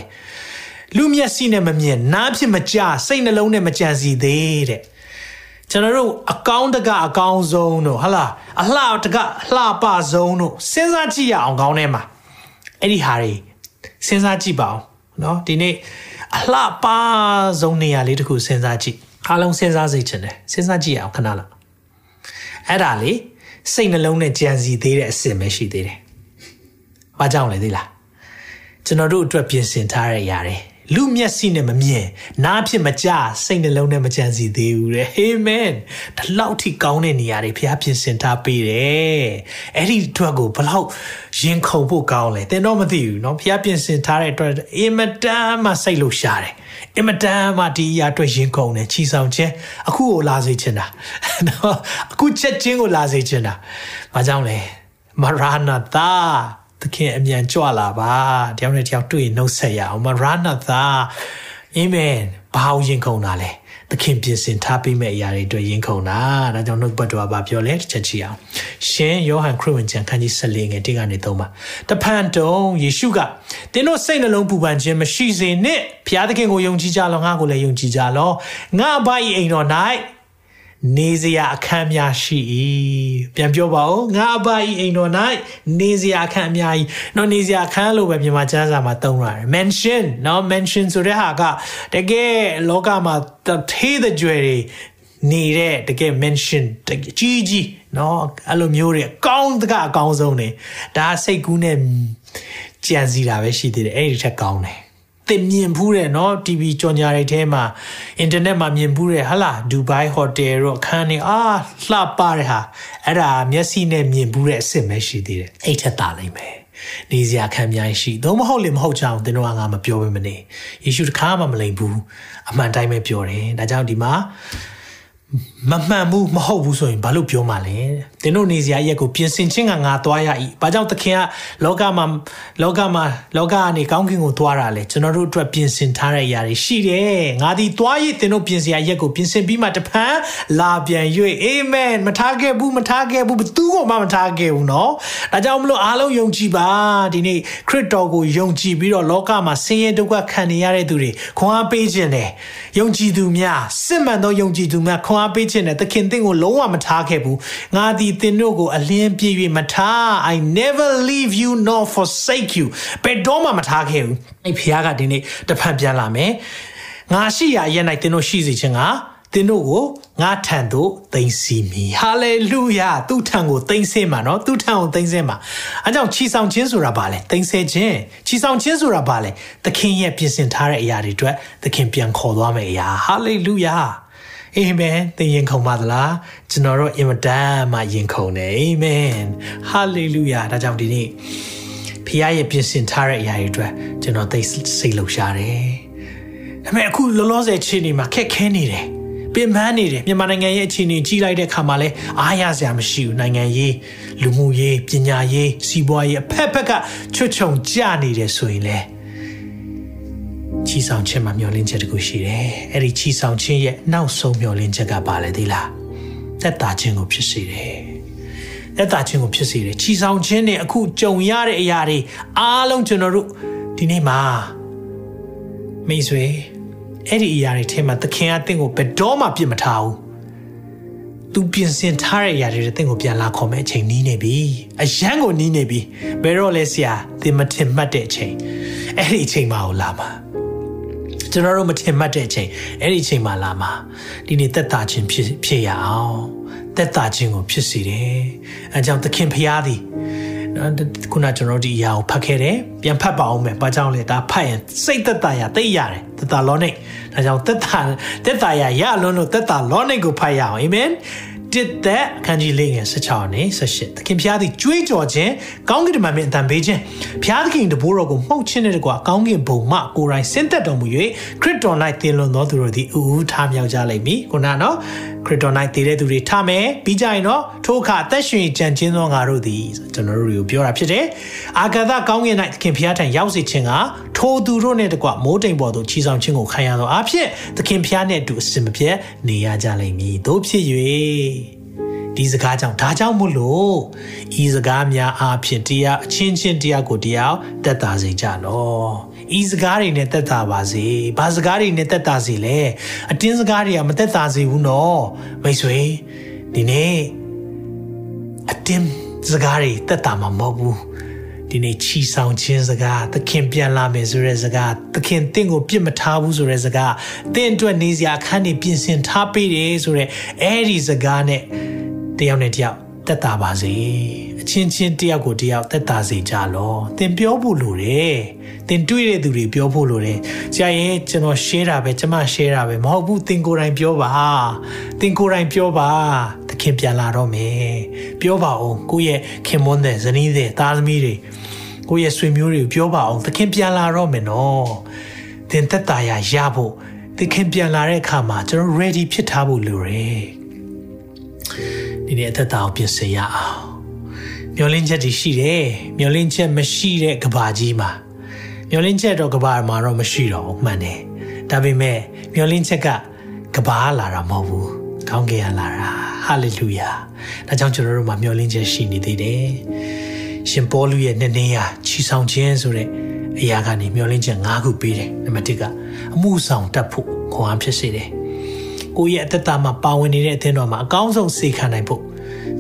လူမျက်စိနဲ့မမြင်နားဖြစ်မကြစိတ်နှလုံးနဲ့မကြံစီသေးတဲ့ ကျွန်တော်တို့အကောင်းတကအကောင်းဆုံးတို့ဟလားအလှတကအလှပဆုံးတို့စဉ်းစားကြည့်ရအောင်ကောင်းထဲမှာအဲ့ဒီဟာတွေစဉ်းစားကြည့်ပါအောင်နော်ဒီနေ့အလှပဆုံးနေရာလေးတခုစဉ်းစားကြည့်အားလုံးစဉ်းစားစေချင်တယ်စဉ်းစားကြည့်ရအောင်ခဏလောက်အဲ့ဒါလေစိတ်နှလုံးနဲ့ကြံစီသေးတဲ့အစင်ပဲရှိသေးတယ်။ဘာကြောင့်လဲသိလား။ကျွန်တော်တို့အတွက်ပြင်ဆင်ထားတဲ့အရာတွေ။ လူမျက်စိနဲ့မမြင်နားဖြစ်မကြစိတ်နှလုံးနဲ့မကြံစီသေးဘူးတဲ့အာမင်ဒီလောက်ထိကောင်းတဲ့နေရာတွေဘုရားပြင်ဆင်ထားပေးတယ်အဲ့ဒီအတွက်ကိုဘလောက်ရင်ခုန်ဖို့ကောင်းလဲသင်တော့မသိဘူးเนาะဘုရားပြင်ဆင်ထားတဲ့အတွက်အင်မတန်မှစိတ်လို့ရှားတယ်အင်မတန်မှဒီအရာအတွက်ရင်ခုန်တယ်ချီဆောင်ခြင်းအခုကိုလာစေချင်တာเนาะအခုချက်ချင်းကိုလာစေချင်တာဘာကြောင့်လဲမရဏတာသ ခင်အမြန်ကြွလာပါတယောက်နဲ့တယောက်တွေ့နှုတ်ဆက်ရအောင်မရဏသာအာမင်ဘာကိုရင်ခုန်တာလဲသခင်ပြင်ဆင်ထားပေးမဲ့အရာတွေအတွက်ရင်ခုန်တာဒါကြောင့်နှုတ်ပတ်တော်ကပြောလဲတစ်ချက်ချီအောင်ရှင်ယောဟန်ခရစ်ဝင်ကျမ်းခန်းကြီး14ငယ်1ကနေ3ပါတဖန်တုံယေရှုကတင်းတို့စိတ်နှလုံးပူပန်ခြင်းမရှိစေနဲ့ဘုရားသခင်ကိုယုံကြည်ကြလောငါကိုလည်းယုံကြည်ကြလောငါအဘ၏အိမ်တော်၌ နေစရာအခန်းများရှိ၏ပြန်ပြောပါဦးငါအဘဤအိမ်တော်၌နေစရာအခန်းအများကြီးနော်နေစရာအခန်းလို့ပဲမြန်မာကျမ်းစာမှာသုံးရတယ် mention နော် mention ဆိုတဲ့ဟာကတကယ်လောကမှာသေးတဲ့ကြွယ်တွေနေတဲ့တကယ် mention ကြီးကြီးနော်အဲ့လိုမျိုးတွေအကောင်းတကအကောင်းဆုံးနေဒါစိတ်ကူးနဲ့ကြံစီတာပဲရှိသေးတယ်အဲ့ဒီထက်ကောင်းတယ် သင်မြင်ဖူးတယ်နော် TV ကြော်ညာတွေထဲမှာအင်တာနက်မှာမြင်ဖူးတယ်ဟလာဒူဘိုင်းဟိုတယ်တို့အခန်းနေအာလှပတဲ့ဟာအဲ့ဒါမျက်စိနဲ့မြင်ဖူးတဲ့အစ်စ်ပဲရှိသေးတယ်အဲ့ထက်တာလိမ့်မယ်နေစရာခံများရှိသို့မဟုတ်လေမဟုတ်ကြအောင်သင်တို့ကငါမပြောဘဲမနေယေရှုတခါမှမလိမ်ဘူးအမှန်တိုင်းပဲပြောတယ်ဒါကြောင့်ဒီမှာ မမှန်ဘူးမဟုတ်ဘူးဆိုရင်ဘာလို့ပြောမှလဲသင်တို့နေစရာရက်ကိုပြင်ဆင်ခြင်းကငါသွားရ၏ဘာကြောင့်သခင်ကလောကမှာလောကမှာလောကကနေကောင်းကင်ကိုသွားတာလဲကျွန်တော်တို့အတွက်ပြင်ဆင်ထားတဲ့အရာတွေရှိတယ်ငါဒီသွားရည်သင်တို့ပြင်စရာရက်ကိုပြင်ဆင်ပြီးမှတဖန်လာပြန်၍အာမင်မထားခဲ့ဘူးမထားခဲ့ဘူးဘသူကိုမှမထားခဲ့ဘူးเนาะဒါကြောင့်မလို့အားလုံးယုံကြည်ပါဒီနေ့ခရစ်တော်ကိုယုံကြည်ပြီးတော့လောကမှာဆင်းရဲဒုက္ခခံနေရတဲ့သူတွေခွန်အားပေးခြင်းတယ်ယုံကြည်သူများစစ်မှန်သောယုံကြည်သူများခွန် ်အားပေးခြင်းနဲ့သခင်သင်ကိုလုံးဝမထားခဲ့ဘူးငါသည်သင်တို့ကိုအလင်းပြည့်၍မထား I never leave you nor forsake you ဘယ်တော့မှမထားခဲ့ဘူးအဲ့ဖခင်ကဒီနေ့တဖန်ပြန်လာမယ်ငါရှိရာရဲ့၌သင်တို့ရှိစေခြင်းကသင်တို့ကိုငါထံသို့သိမ်းစီမည်ဟာလေလုယာသူ့ထံကိုသိမ်းဆင်းမှာနော်သူ့ထံကိုသိမ်းဆင်းမှာအဲကြောင့်ချီဆောင်ခြင်းဆိုတာဘာလဲသိမ်းဆဲခြင်းချီဆောင်ခြင်းဆိုတာဘာလဲသခင်ရဲ့ပြင်ဆင်ထားတဲ့အရာတွေအတွက်သခင်ပြန်ခေါ်သွားမယ့်အရာဟာလေလုယာ အာမင်သင်ရင်ခုန်ပါသလားကျွန်တော်တို့အင်မတန်မှရင်ခုန်တယ်အာမင်ဟာလေလုယာဒါကြောင့်ဒီနေ့ဖခင်ရဲ့ပြင်ဆင်ထားတဲ့အရာတွေအတွက်ကျွန်တော်သိစိတ်လှုပ်ရှားတယ်ဒါပေမဲ့အခုလောလောဆယ်ချင်းနေမှာခက်ခဲနေတယ်ပင်ပန်းနေတယ်မြန်မာနိုင်ငံရဲ့အခြေအနေကြီးလိုက်တဲ့အခါမှာလဲအားရစရာမရှိဘူးနိုင်ငံရေးလူမှုရေးပညာရေးစီးပွားရေးအဖက်ဖက်ကချွတ်ချုံကြနေတယ်ဆိုရင်လဲ ချီဆောင်ခြင်းမှာမျောလင်းချက်တခုရှိတယ်အဲ့ဒီချီဆောင်ခြင်းရဲ့နောက်ဆုံးမျောလင်းချက်ကပါလေသေးလားသက်တာခြင်းကိုဖြစ်စေတယ်သက်တာခြင်းကိုဖြစ်စေတယ်ချီဆောင်ခြင်းနဲ့အခုကြုံရတဲ့အရာတွေအားလုံးကျွန်တော်တို့ဒီနေ့မှာမိတ်ဆွေအဲ့ဒီအရာတွေထဲမှာသခင်ကတင့်ကိုဘယ်တော့မှပြစ်မထားဘူး။ तू ပြင်ဆင်ထားတဲ့အရာတွေတင့်ကိုပြန်လာခေါ်မဲ့အချိန်နီးနေပြီ။အရန်ကိုနီးနေပြီ။ဘယ်တော့လဲဆရာသင်မထင်မှတ်တဲ့အချိန်အဲ့ဒီအချိန်မှကိုလာမှာ။ ကျွန်တော်တို့မထင်မှတ်တဲ့အချိန်အဲ့ဒီအချိန်မှလာမှာဒီနေ့သက်တာခြင်းဖြစ်ဖြစ်ရအောင်သက်တာခြင်းကိုဖြစ်စေတယ်။အဲကြောင့်သခင်ဖျားသည်နော်ခုနကျွန်တော်ဒီအရာကိုဖတ်ခဲ့တယ်ပြန်ဖတ်ပါအောင်မယ်ဘာကြောင့်လဲဒါဖတ်ရင်စိတ်သက်သာရသိရတယ်သက်သာလောနိ တ်ဒါကြောင့်သက်သာသက်သာရရလွန်းလို့သက်သာလောနိတ်ကိုဖတ်ရအောင်အာမင်တစ်သက်အခန်းကြီးလေးငယ်16နဲ့18သခင်ဖျားသည်ကြွေးကြော်ခြင်းကောင်းကင်တမန်မြင့်အတန်ပေးခြင်းဖျားသခင်တဘိုးတော်ကိုမှုတ်ခြင်းနဲ့တကွာကောင်းကင်ဘုံမှကိုယ်တိုင်ဆင်းသက်တော်မူ၍ခရစ်တော်၌သင်လွန်သောသူတို့သည်အူအူထားမြောက်ကြလိမ့်မည်ခုနနော် ခရစ်တော်၌တည်တဲ့သူတွေထားမယ်ပြီးကြရင်တော့ထိုအခါအသက်ရှင်ကြံခြင်းသောငါတို့သည်ကျွန်တော်တို့တွေကိုပြောတာဖြစ်တယ်အာဂါသကောင်းကင်၌သခင်ဖျားထံရောက်စေခြင်းကထိုသူတို့နဲ့တကွမိုးတိမ်ပေါ်သို့ချီဆောင်ခြင်းကိုခံရသောအဖြစ်သခင်ဖျားနဲ့အတူအစင်မပြတ်နေရကြလိမ့်မည်တို့ဖြစ်၍ဒီစကားကြောင့်ဒါကြောင့်မို့လို့ဤစကားများအားဖြင့်တရားအချင်းချင်းတရားကိုတရားတက်တာစေကြလော ဤစကားတွေနဲ့တက်တာပါစေဘာစကားတွေနဲ့တက်တာစေလဲအတင်းစကားတွေကမတက်တာစေဘူးနော်မိတ်ဆွေဒီနေ့အတင်းစကားတွေတက်တာမှာမဟုတ်ဘူးဒီနေ့ချီဆောင်ခြင်းစကားသခင်ပြန်လာမယ်ဆိုတဲ့စကားသခင်တင့်ကိုပြစ်မထားဘူးဆိုတဲ့စကားတင့်အတွက်နေစရာအခန်းတွေပြင်ဆင်ထားပေးတယ်ဆိုတဲ့အဲ့ဒီစကားနဲ့တယောက်နဲ့တယောက် တက်တာပါစေအချင်းချင်းတယောက်ကိုတယောက်တက်တာစေကြလောသင်ပြောဖို့လိုတယ်သင်တွေ့တဲ့သူတွေပြောဖို့လိုတယ်ကြာရင်ကျွန်တော် share တာပဲကျွန်မ share တာပဲမဟုတ်ဘူးသင်ကိုယ်တိုင်ပြောပါသင်ကိုယ်တိုင်ပြောပါသခင်ပြန်လာတော့မယ်ပြောပါအောင်ကိုယ့်ရဲ့ခင်မွန်းတဲ့ဇနီးတဲ့သားသမီးတွေကိုယ့်ရဲ့ဆွေမျိုးတွေကိုပြောပါအောင်သခင်ပြန်လာတော့မယ်နော်သင်သက်တာရရဖို့သခင်ပြန်လာတဲ့အခါမှာကျွန်တော် ready ဖြစ်ထားဖို့လိုတယ် ဒီနေ့အသက်တာကိုပြင်ဆင်ရအောင်မျောလင်းချက်တွေရှိတယ်မျောလင်းချက်မရှိတဲ့ကဘာကြီးမှာမျောလင်းချက်တော့ကဘာမှာတော့မရှိတော့ဘူးမှန်တယ်ဒါပေမဲ့မျောလင်းချက်ကကဘာလာတာမဟုတ်ဘူးကောင်းကင်ကလာတာဟာလေလုယာဒါကြောင့်ကျွန်တော်တို့မှာမျောလင်းချက်ရှိနေသေးတယ်ရှင်ပေါလုရဲ့နှစ်နေရချီဆောင်ခြင်းဆိုတဲ့အရာကနေမျောလင်းချက်၅ခုပေးတယ်နံပါတ်1ကအမှုဆောင်တတ်ဖို့ခွန်အားဖြစ်စေတယ်ကိုယ့်ရဲ့အသက်တာမှာပါဝင်နေတဲ့အသင်းတော်မှာအကောင်းဆုံးစေခံနိုင်ဖို့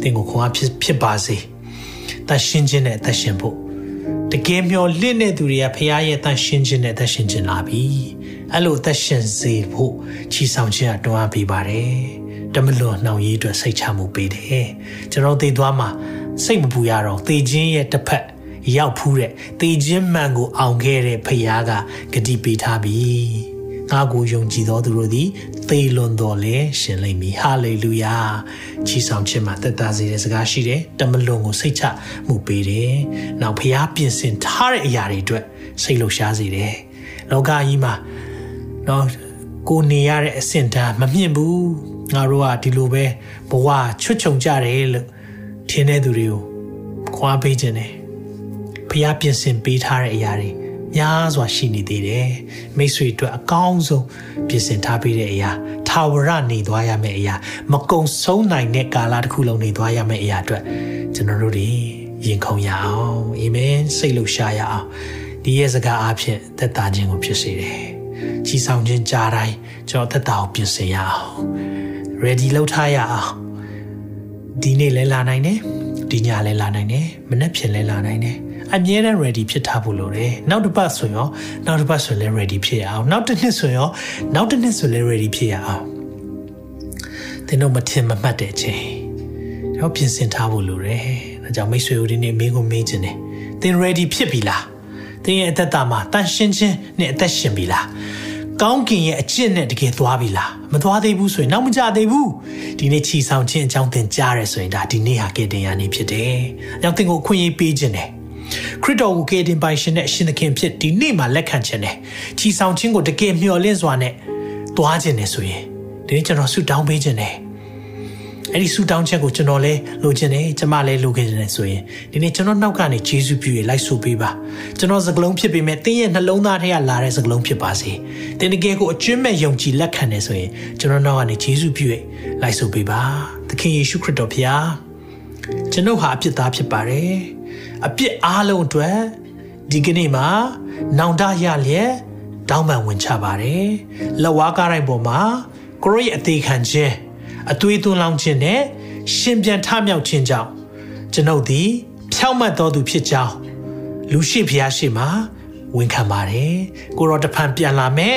သင်ကိုခွန်အားဖြစ်ဖြစ်ပါစေ။တန်ရှင်းခြင်းနဲ့အသက်ရှင်ဖို့တကယ်မျောလင့်တဲ့သူတွေကဖခင်ရဲ့တန်ရှင်းခြင်းနဲ့အသက်ရှင်ခြင်းလာပြီ။အဲ့လိုအသက်ရှင်စေဖို့ချီဆောင်ခြင်းအတွန်းအားပေးပါတယ်။တမလွန်နှောင်ရည်အတွက်စိတ်ချမှုပေးတယ်။ကျွန်တော်သိသွားမှာစိတ်မပူရတော့သေခြင်းရဲ့တစ်ဖက်ရောက်ဖူးတဲ့သေခြင်းမှန်ကိုအောင်ခဲ့တဲ့ဖခင်ကဂတိပေးထားပြီ။ ငါကိုယုံကြည်သောသူတို့သည်သေလွန်တော်လဲရှင်လိမ့်မည်ဟာလေလုယာချီဆောင်ခြင်းမှာတက်တာစေတဲ့စကားရှိတယ်တမလွန်ကိုစိတ်ချမှုပေးတယ်နောက်ဖျားပြင်ဆင်ထားတဲ့အရာတွေအတွက်စိတ်လှရှားစေတယ်လောကကြီးမှာနော်ကိုနေရတဲ့အဆင့်တန်းမမြင့်ဘူးငါတို့ကဒီလိုပဲဘဝချွတ်ချုံကြတယ်လို့ထင်တဲ့သူတွေကိုခွာပေးခြင်းတယ်ဖျားပြင်ဆင်ပေးထားတဲ့အရာတွေ များစွာရှိနေသေးတယ်မိတ်ဆွေအတွက်အကောင်းဆုံးပြင်ဆင်ထားပေးတဲ့အရာထာဝရနေသွားရမယ့်အရာမကုံဆုံးနိုင်တဲ့ကာလတစ်ခုလုံးနေသွားရမယ့်အရာအတွက်ကျွန်တော်တို့တွေရင်ခုန်ရအောင်အာမင်စိတ်လှရှားရအောင်ဒီရဲ့စကားအဖြစ်သက်သာခြင်းကိုဖြစ်စေတယ်ကြီးဆောင်ခြင်းကြားတိုင်းကျွန်တော်သက်သာကိုပြင်ဆင်ရအောင် ready လုပ်ထားရအောင်ဒီနေ့လဲလာနိုင်တယ်ဒီညလဲလာနိုင်တယ်မနေ့ဖြစ်လဲလာနိုင်တယ် အမြဲတမ်း ready ဖြစ်ထားဖို့လိုတယ်နောက်တစ်ပတ်ဆိုရောနောက်တစ်ပတ်ဆိုလည်း ready ဖြစ်ရအောင်နောက်တစ်နှစ်ဆိုရောနောက်တစ်နှစ်ဆိုလည်း ready ဖြစ်ရအောင်သင်တို့မထင်မမှတ်တဲ့အချိန်တော့ပြင်ဆင်ထားဖို့လိုတယ်ဒါကြောင့်မိတ်ဆွေတို့ဒီနေ့မင်းကိုမေးခြင်းတယ်သင် ready ဖြစ်ပြီလားသင်ရဲ့အသက်တာမှာတန်ရှင်းခြင်းနဲ့အသက်ရှင်ပြီလားကောင်းကင်ရဲ့အကျင့်နဲ့တကယ်သွားပြီလားမသွားသေးဘူးဆိုရင်နောက်မကြသေးဘူးဒီနေ့ချီဆောင်ခြင်းအကြောင်းသင်ကြားရဆိုရင်ဒါဒီနေ့ဟာကဲတင်ရနေဖြစ်တယ်။ကြောင့်သင်ကိုအခွင့်အရေးပေးခြင်းတယ် ခရစ်တော်ကိုကယ်တင်ပိုင်ရှင်နဲ့အရှင်သခင်ဖြစ်ဒီနေ့မှာလက်ခံခြင်းနဲ့ချီဆောင်ခြင်းကိုတကယ်မျှော်လင့်စွာနဲ့သွားခြင်းနဲ့ဆိုရင်ဒီနေ့ကျွန်တော်ဆုတောင်းပေးခြင်းတယ်အဲ့ဒီဆုတောင်းချက်ကိုကျွန်တော်လည်းလိုချင်တယ်ကျမလည်းလိုခဲ့တယ်ဆိုရင်ဒီနေ့ကျွန်တော်နောက်ကနေယေရှုပြုရလိုက်ဆိုပေးပါကျွန်တော်စကလုံးဖြစ်ပေမဲ့တင်းရဲ့နှလုံးသားထဲကလာတဲ့စကလုံးဖြစ်ပါစေတင်းတကယ်ကိုအကျွမ်းမဲ့ယုံကြည်လက်ခံတယ်ဆိုရင်ကျွန်တော်နောက်ကနေယေရှုပြုရလိုက်ဆိုပေးပါသခင်ယေရှုခရစ်တော်ဖျားကျွန်ုပ်ဟာအပြစ်သားဖြစ်ပါတယ် အပြစ်အားလုံးအတွက်ဒီကနေ့မှာနောင်တရလျက်တောင်းပန်ဝင်ချပါတယ်လက်ဝါးကားတိုင်းပေါ်မှာကိုရိုရဲ့အသေးခံခြင်းအသွေးသွန်းလောင်းခြင်းနဲ့ရှင်ပြန်ထမြောက်ခြင်းကြောင့်ကျွန်ုပ်သည် ဖြောင့်မတ်တော်သူဖြစ်ကြောင်းလူရှိဖျားရှိမှာဝန်ခံပါတယ်ကိုရောတဖန်ပြန်လာမဲ့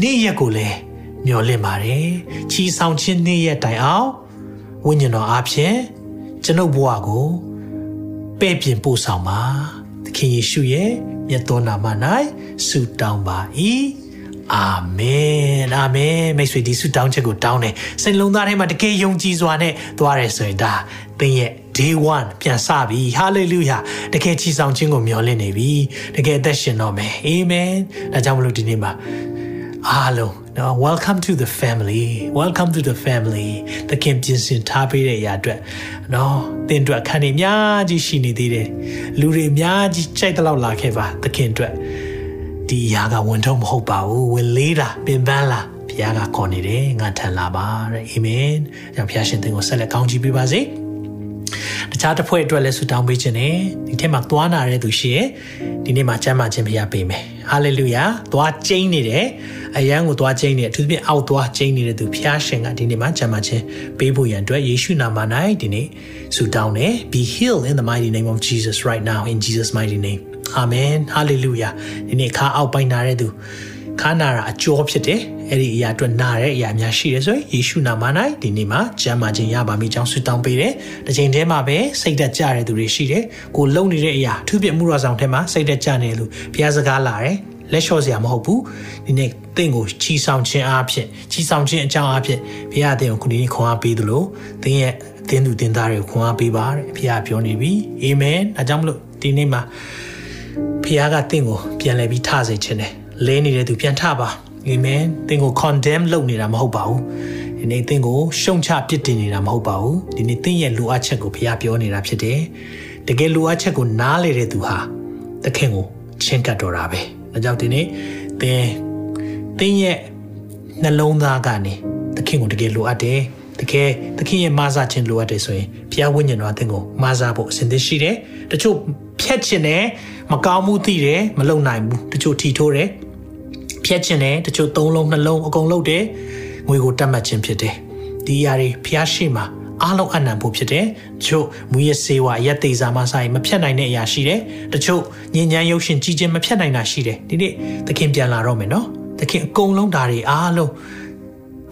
နေ့ရက်ကိုလည်းမျှော်လင့်ပါတယ်ချီဆောင်ခြင်းနေ့ရက်တိုင်အောင်ဝိညာဉ်တော်အားဖြင့်ကျွန်ုပ်ဘဝကို ပဲ့ပြင်ပို့ဆောင်ပါသခင်ယေရှုရဲ့မြတ်တော်နာမ၌ဆုတောင်းပါ၏အာမင်အာမင်မိတ်ဆွေဒီဆုတောင်းချက်ကိုတောင်းတယ်စိတ်လုံးသားထဲမှာတကယ်ယုံကြည်စွာနဲ့သွားရဲဆိုရင်ဒါသင်ရဲ့ day 1ပြန်စပြီ hallelujah တကယ်ချီဆောင်ခြင်းကိုမျှော်လင့်နေပြီတကယ်အသက်ရှင်တော့မယ် amen ဒါကြောင့်မလို့ဒီနေ့မှာ အားလုံးနော် welcome to the family welcome to the family တခင်ပြင်ဆင်ထားပေးတဲ့အရာအတွက်နော်သင်အတွက်ခံနေအများကြီးရှိနေသေးတယ်လူတွေအများကြီးကြိုက်တဲ့လောက်လာခဲ့ပါသခင်အတွက်ဒီအရာကဝန်ထုံးမဟုတ်ပါဘူးဝင်လေးတာပင်ပန်းလာဘုရားကခေါ်နေတယ်ငါထန်လာပါတဲ့အာမင်ကြောင့်ဘုရားရှင်သင်ကိုဆက်လက်ကောင်းချီးပေးပါစေတ ခြားတစ်ဖွဲ့အတွက်လည်းဆုတောင်းပေးခြင်းနဲ့ဒီထက်မှာသွားနာတဲ့သူရှိရဲ့ဒီနေ့မှာကျမ်းမာခြင်းဘုရားပေးမယ်ဟာလေလုယာသွားကျိန်းနေတယ်အယံကိုသွားကျိန်းနေအထူးသဖြင့်အောက်သွားကျိန်းနေတဲ့သူဘုရားရှင်ကဒီနေ့မှာကျမ်းမာခြင်းပေးဖို့ရန်အတွက်ယေရှုနာမ၌ဒီနေ့ဆုတောင်းတယ် be healed in the mighty name of Jesus right now in Jesus mighty name amen hallelujah ဒီနေ့ခါအောက်ပိုင်းနာတဲ့သူခါနာတာအကျော်ဖြစ်တယ် အဲ့ဒီအရာအတွက်နာတဲ့အရာများရှိတယ်ဆိုရင်ယေရှုနာမ၌ဒီနေ့မှာကျမ်းမာခြင်းရပါမိကြောင်းဆုတောင်းပေးတယ်။တစ်ချိန်တည်းမှာပဲစိတ်သက်ကြတဲ့သူတွေရှိတယ်။ကိုလုံနေတဲ့အရာသူပြမှုရဆောင်ထဲမှာစိတ်သက်ကြနေလို့ဘုရားစကားလာတယ်။လက်လျှော့စရာမဟုတ်ဘူး။ဒီနေ့တင့်ကိုချီဆောင်ခြင်းအားဖြင့်ချီဆောင်ခြင်းအကြောင်းအားဖြင့်ဘုရားအသင်ကိုခုဒီနေ့ခွန်အားပေးသလိုသင်ရဲ့အသင်းသူတင်သားတွေကိုခွန်အားပေးပါတဲ့ဘုရားပြောနေပြီ။အာမင်။ဒါကြောင့်မလို့ဒီနေ့မှာဖခင်ကတင့်ကိုပြန်လဲပြီးထစေခြင်းတယ်လဲနေတဲ့သူပြန်ထပါ အာမင်တင့်ကို condemn လုပ်နေတာမဟုတ်ပါဘူးဒီနေ့တင့်ကိုရှုံချပြစ်တင်နေတာမဟုတ်ပါဘူးဒီနေ့တင့်ရဲ့လိုအပ်ချက်ကိုဖခင်ပြောနေတာဖြစ်တယ်တကယ်လိုအပ်ချက်ကိုနားလေတဲ့သူဟာသခင်ကိုချင်းကပ်တော်တာပဲဒါကြောင့်ဒီနေ့သင်သင်ရဲ့နှလုံးသားကနေသခင်ကိုတကယ်လိုအပ်တယ်တကယ်သခင်ရဲ့မာစာခြင်းလိုအပ်တယ်ဆိုရင်ဘုရားဝိညာဉ်တော်အသင်ကိုမာစာဖို့အစဉ်သင့်ရှိတယ်တချို့ဖြတ်ခြင်းနဲ့မကောင်းမှုသိတယ်မလုံနိုင်ဘူးတချို့ထီထိုးတယ် ဖြတ်ခြင်းနဲ့တချို့သုံးလုံးနှလုံးအကုန်လုံးတယ်ငွေကိုတတ်မှတ်ခြင်းဖြစ်တယ်ဒီຢာတွေဘုရားရှိမှအားလုံးအနံဖို့ဖြစ်တယ်တချို့မူရစေဝါရက်သေးစာမဆိုင်မဖြတ်နိုင်တဲ့အရာရှိတယ်တချို့ညဉ့်ဉန်းရုပ်ရှင်ကြီးခြင်းမဖြတ်နိုင်တာရှိတယ်ဒီနေ့သခင်ပြန်လာတော့မယ်နော်သခင်အကုန်လုံးဓာတ်တွေအားလုံး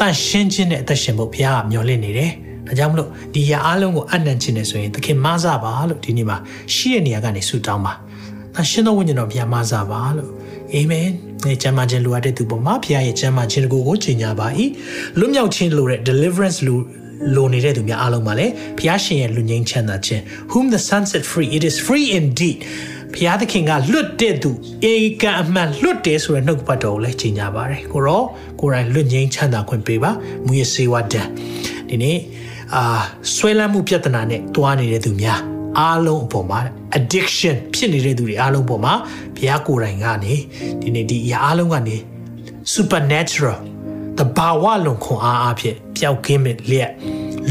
တန့်ရှင်းခြင်းနဲ့အသက်ရှင်ဖို့ဘုရားကမျှော်လင့်နေတယ်။ဒါကြောင့်မလို့ဒီရအားလုံးကိုအနံ့ခြင်းနဲ့ဆိုရင်သခင်မဆပါလို့ဒီနေ့မှာရှိတဲ့နေရာကနေဆုတောင်းပါ။ဒါရှင်တော်ဝိညာဉ်တော်ဘုရားမဆပါလို့အာမင်။ ဒီကျမ်းမာခြင်းလိုအပ်တဲ့သူပေါ်မှာဘုရားရဲ့ကျမ်းမာခြင်းကိုကိုကြီးညာပါ၏။လွတ်မြောက်ခြင်းလိုတဲ့ deliverance လိုလိုနေတဲ့သူများအားလုံးပါလေဘုရားရှင်ရဲ့လူငင်းချမ်းသာခြင်း whom the sun set free it is free indeed ဘုရားသခင်ကလွတ်တဲ့သူအေကံအမှန်လွတ်တယ်ဆိုတဲ့နှုတ်ပတ်တော်ကိုလည်းကြီးညာပါတယ်ကိုရောကိုယ်တိုင်လွတ်ငင်းချမ်းသာခွင့်ပေးပါမူရစေဝဒံဒီနေ့အာဆွဲလန်းမှုပြဿနာနဲ့တွားနေတဲ့သူများ အားလုံးအပေါ်မှာ addiction ဖြစ်နေတဲ့သူတွေအားလုံးအပေါ်မှာဘုရားကိုယ်တိုင်ကနေဒီနေ့ဒီအရာအားလုံးကနေ supernatural တဘာဝလုံးခွန်အားအဖြစ်ပျောက်ကင်းမဲ့လျက်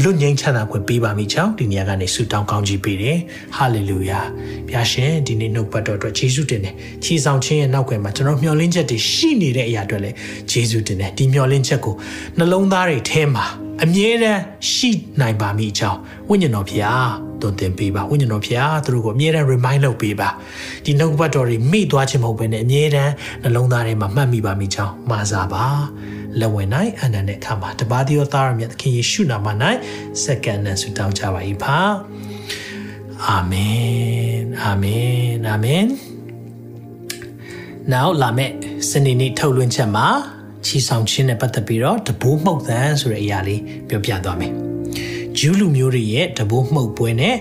လွတ်ငင်းချမ်းသာခွင့်ပေးပါမိချောင်းဒီနေရာကနေဆုတောင်းကောင်းကြီးပေးတယ်ဟာလေလုယာဘုရားရှင်ဒီနေ့နှုတ်ပတ်တော်အတွက်ယေရှုတင်တယ်ခြေဆောင်ခြင်းရဲ့နောက်ွယ်မှာကျွန်တော်မျှော်လင့်ချက်တွေရှိနေတဲ့အရာတွေလည်းယေရှုတင်တယ်ဒီမျှော်လင့်ချက်ကိုနှလုံးသားတွေထဲမှာအမြဲတမ်းရှိနိုင်ပါမိချောင်းဝိညာဉ်တော်ဘုရား တွင်တင်ပေးပါဝိညာဉ်တော်ဘုရားသူတို့ကိုအမြဲတမ်း remind လုပ်ပေးပါဒီနှုတ်ပတ်တော်တွေမိသွားခြင်းမဟုတ်ဘဲနဲ့အမြဲတမ်းနှလုံးသားထဲမှာမှတ်မိပါမိချောင်းမာစာပါလက်ဝင်၌အနန္တနဲ့ခါမှာတပါးသောသားရမြတ်သခင်ယေရှုနာမ၌စက္ကန့်နဲ့ဆုတောင်းကြပါ၏ဖာအာမင်အာမင်အာမင်နောက်လာမယ့်စနေနေ့ထုတ်လွှင့်ချက်မှာချီဆောင်ခြင်းနဲ့ပတ်သက်ပြီးတော့တဘိုးမှုတ်သံဆိုတဲ့အရာလေးပြောပြသွားမယ် ဂျူးလူမျိုးတွေရဲ့တဘိုးမှုတ်ပွဲနဲ့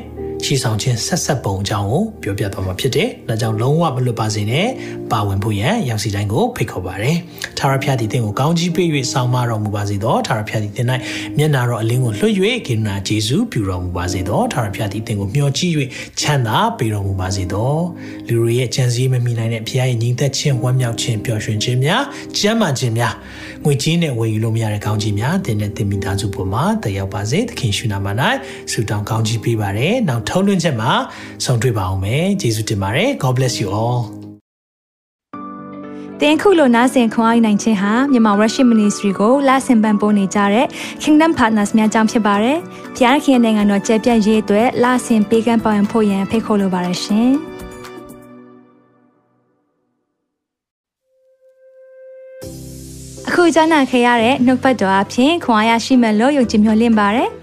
ရှေ့ဆောင်ခြင်းဆက်ဆက်ပုံအကြောင်းကိုပြောပြသွားမှာဖြစ်တယ်။ဒါကြောင့်လုံးဝမလွတ်ပါစေနဲ့ပါဝင်ဖို့ရန်ရောက်စီတိုင်းကိုဖိတ်ခေါ်ပါရစေ။ထာဝရဘုရားသည်သင်ကိုကောင်းကြီးပေး၍ဆောင်မတော်မူပါစေသောထာဝရဘုရားသည်သင်၌မျက်နာတော်အလင်းကိုလွှတ်၍ကိန္နာဂျေဇုပြုတော်မူပါစေသောထာဝရဘုရားသည်သင်ကိုမျှော်ကြည့်၍ချမ်းသာပေးတော်မူပါစေသောလူတွေရဲ့ကြံစည်မမိနိုင်တဲ့ဘုရားရဲ့ညီသက်ခြင်းဝမ်းမြောက်ခြင်းပျော်ရွှင်ခြင်းများကျမ်းမာခြင်းများငွေကြေးနဲ့ဝယ်ယူလို့မရတဲ့ကောင်းကြီးများသင်နဲ့သင်မိသားစုပေါ်မှာတက်ရောက်ပါစေသခင်ရှုနာမ၌ဆုတောင်းကောင်းကြီးပေးပါရယ်နောက်ထုံးလွှင့်ချက်မှာဆုံတွေ့ပါအောင်မယ်ယေရှုတင်ပါတယ် God bless you all တင်ခုလိုနာဆင်ခွန်အားနိုင်ခြင်းဟာမြန်မာ Worship Ministry ကိုလာဆင်ပန်ပိုးနေကြတဲ့ Kingdom Partners များအကြောင်းဖြစ်ပါတယ်။ဖျားခင်နိုင်ငံတော်ကျယ်ပြန့်ရေးအတွက်လာဆင်ပေးကမ်းပောင်းဖို့ရန်ဖိတ်ခေါ်လိုပါတယ်ရှင်။အခုကြားနာခဲ့ရတဲ့နှုတ်ပတ်တော်အဖြစ်ခွန်အားရရှိမဲ့လို့ယုံကြည်မျှော်လင့်ပါတယ်။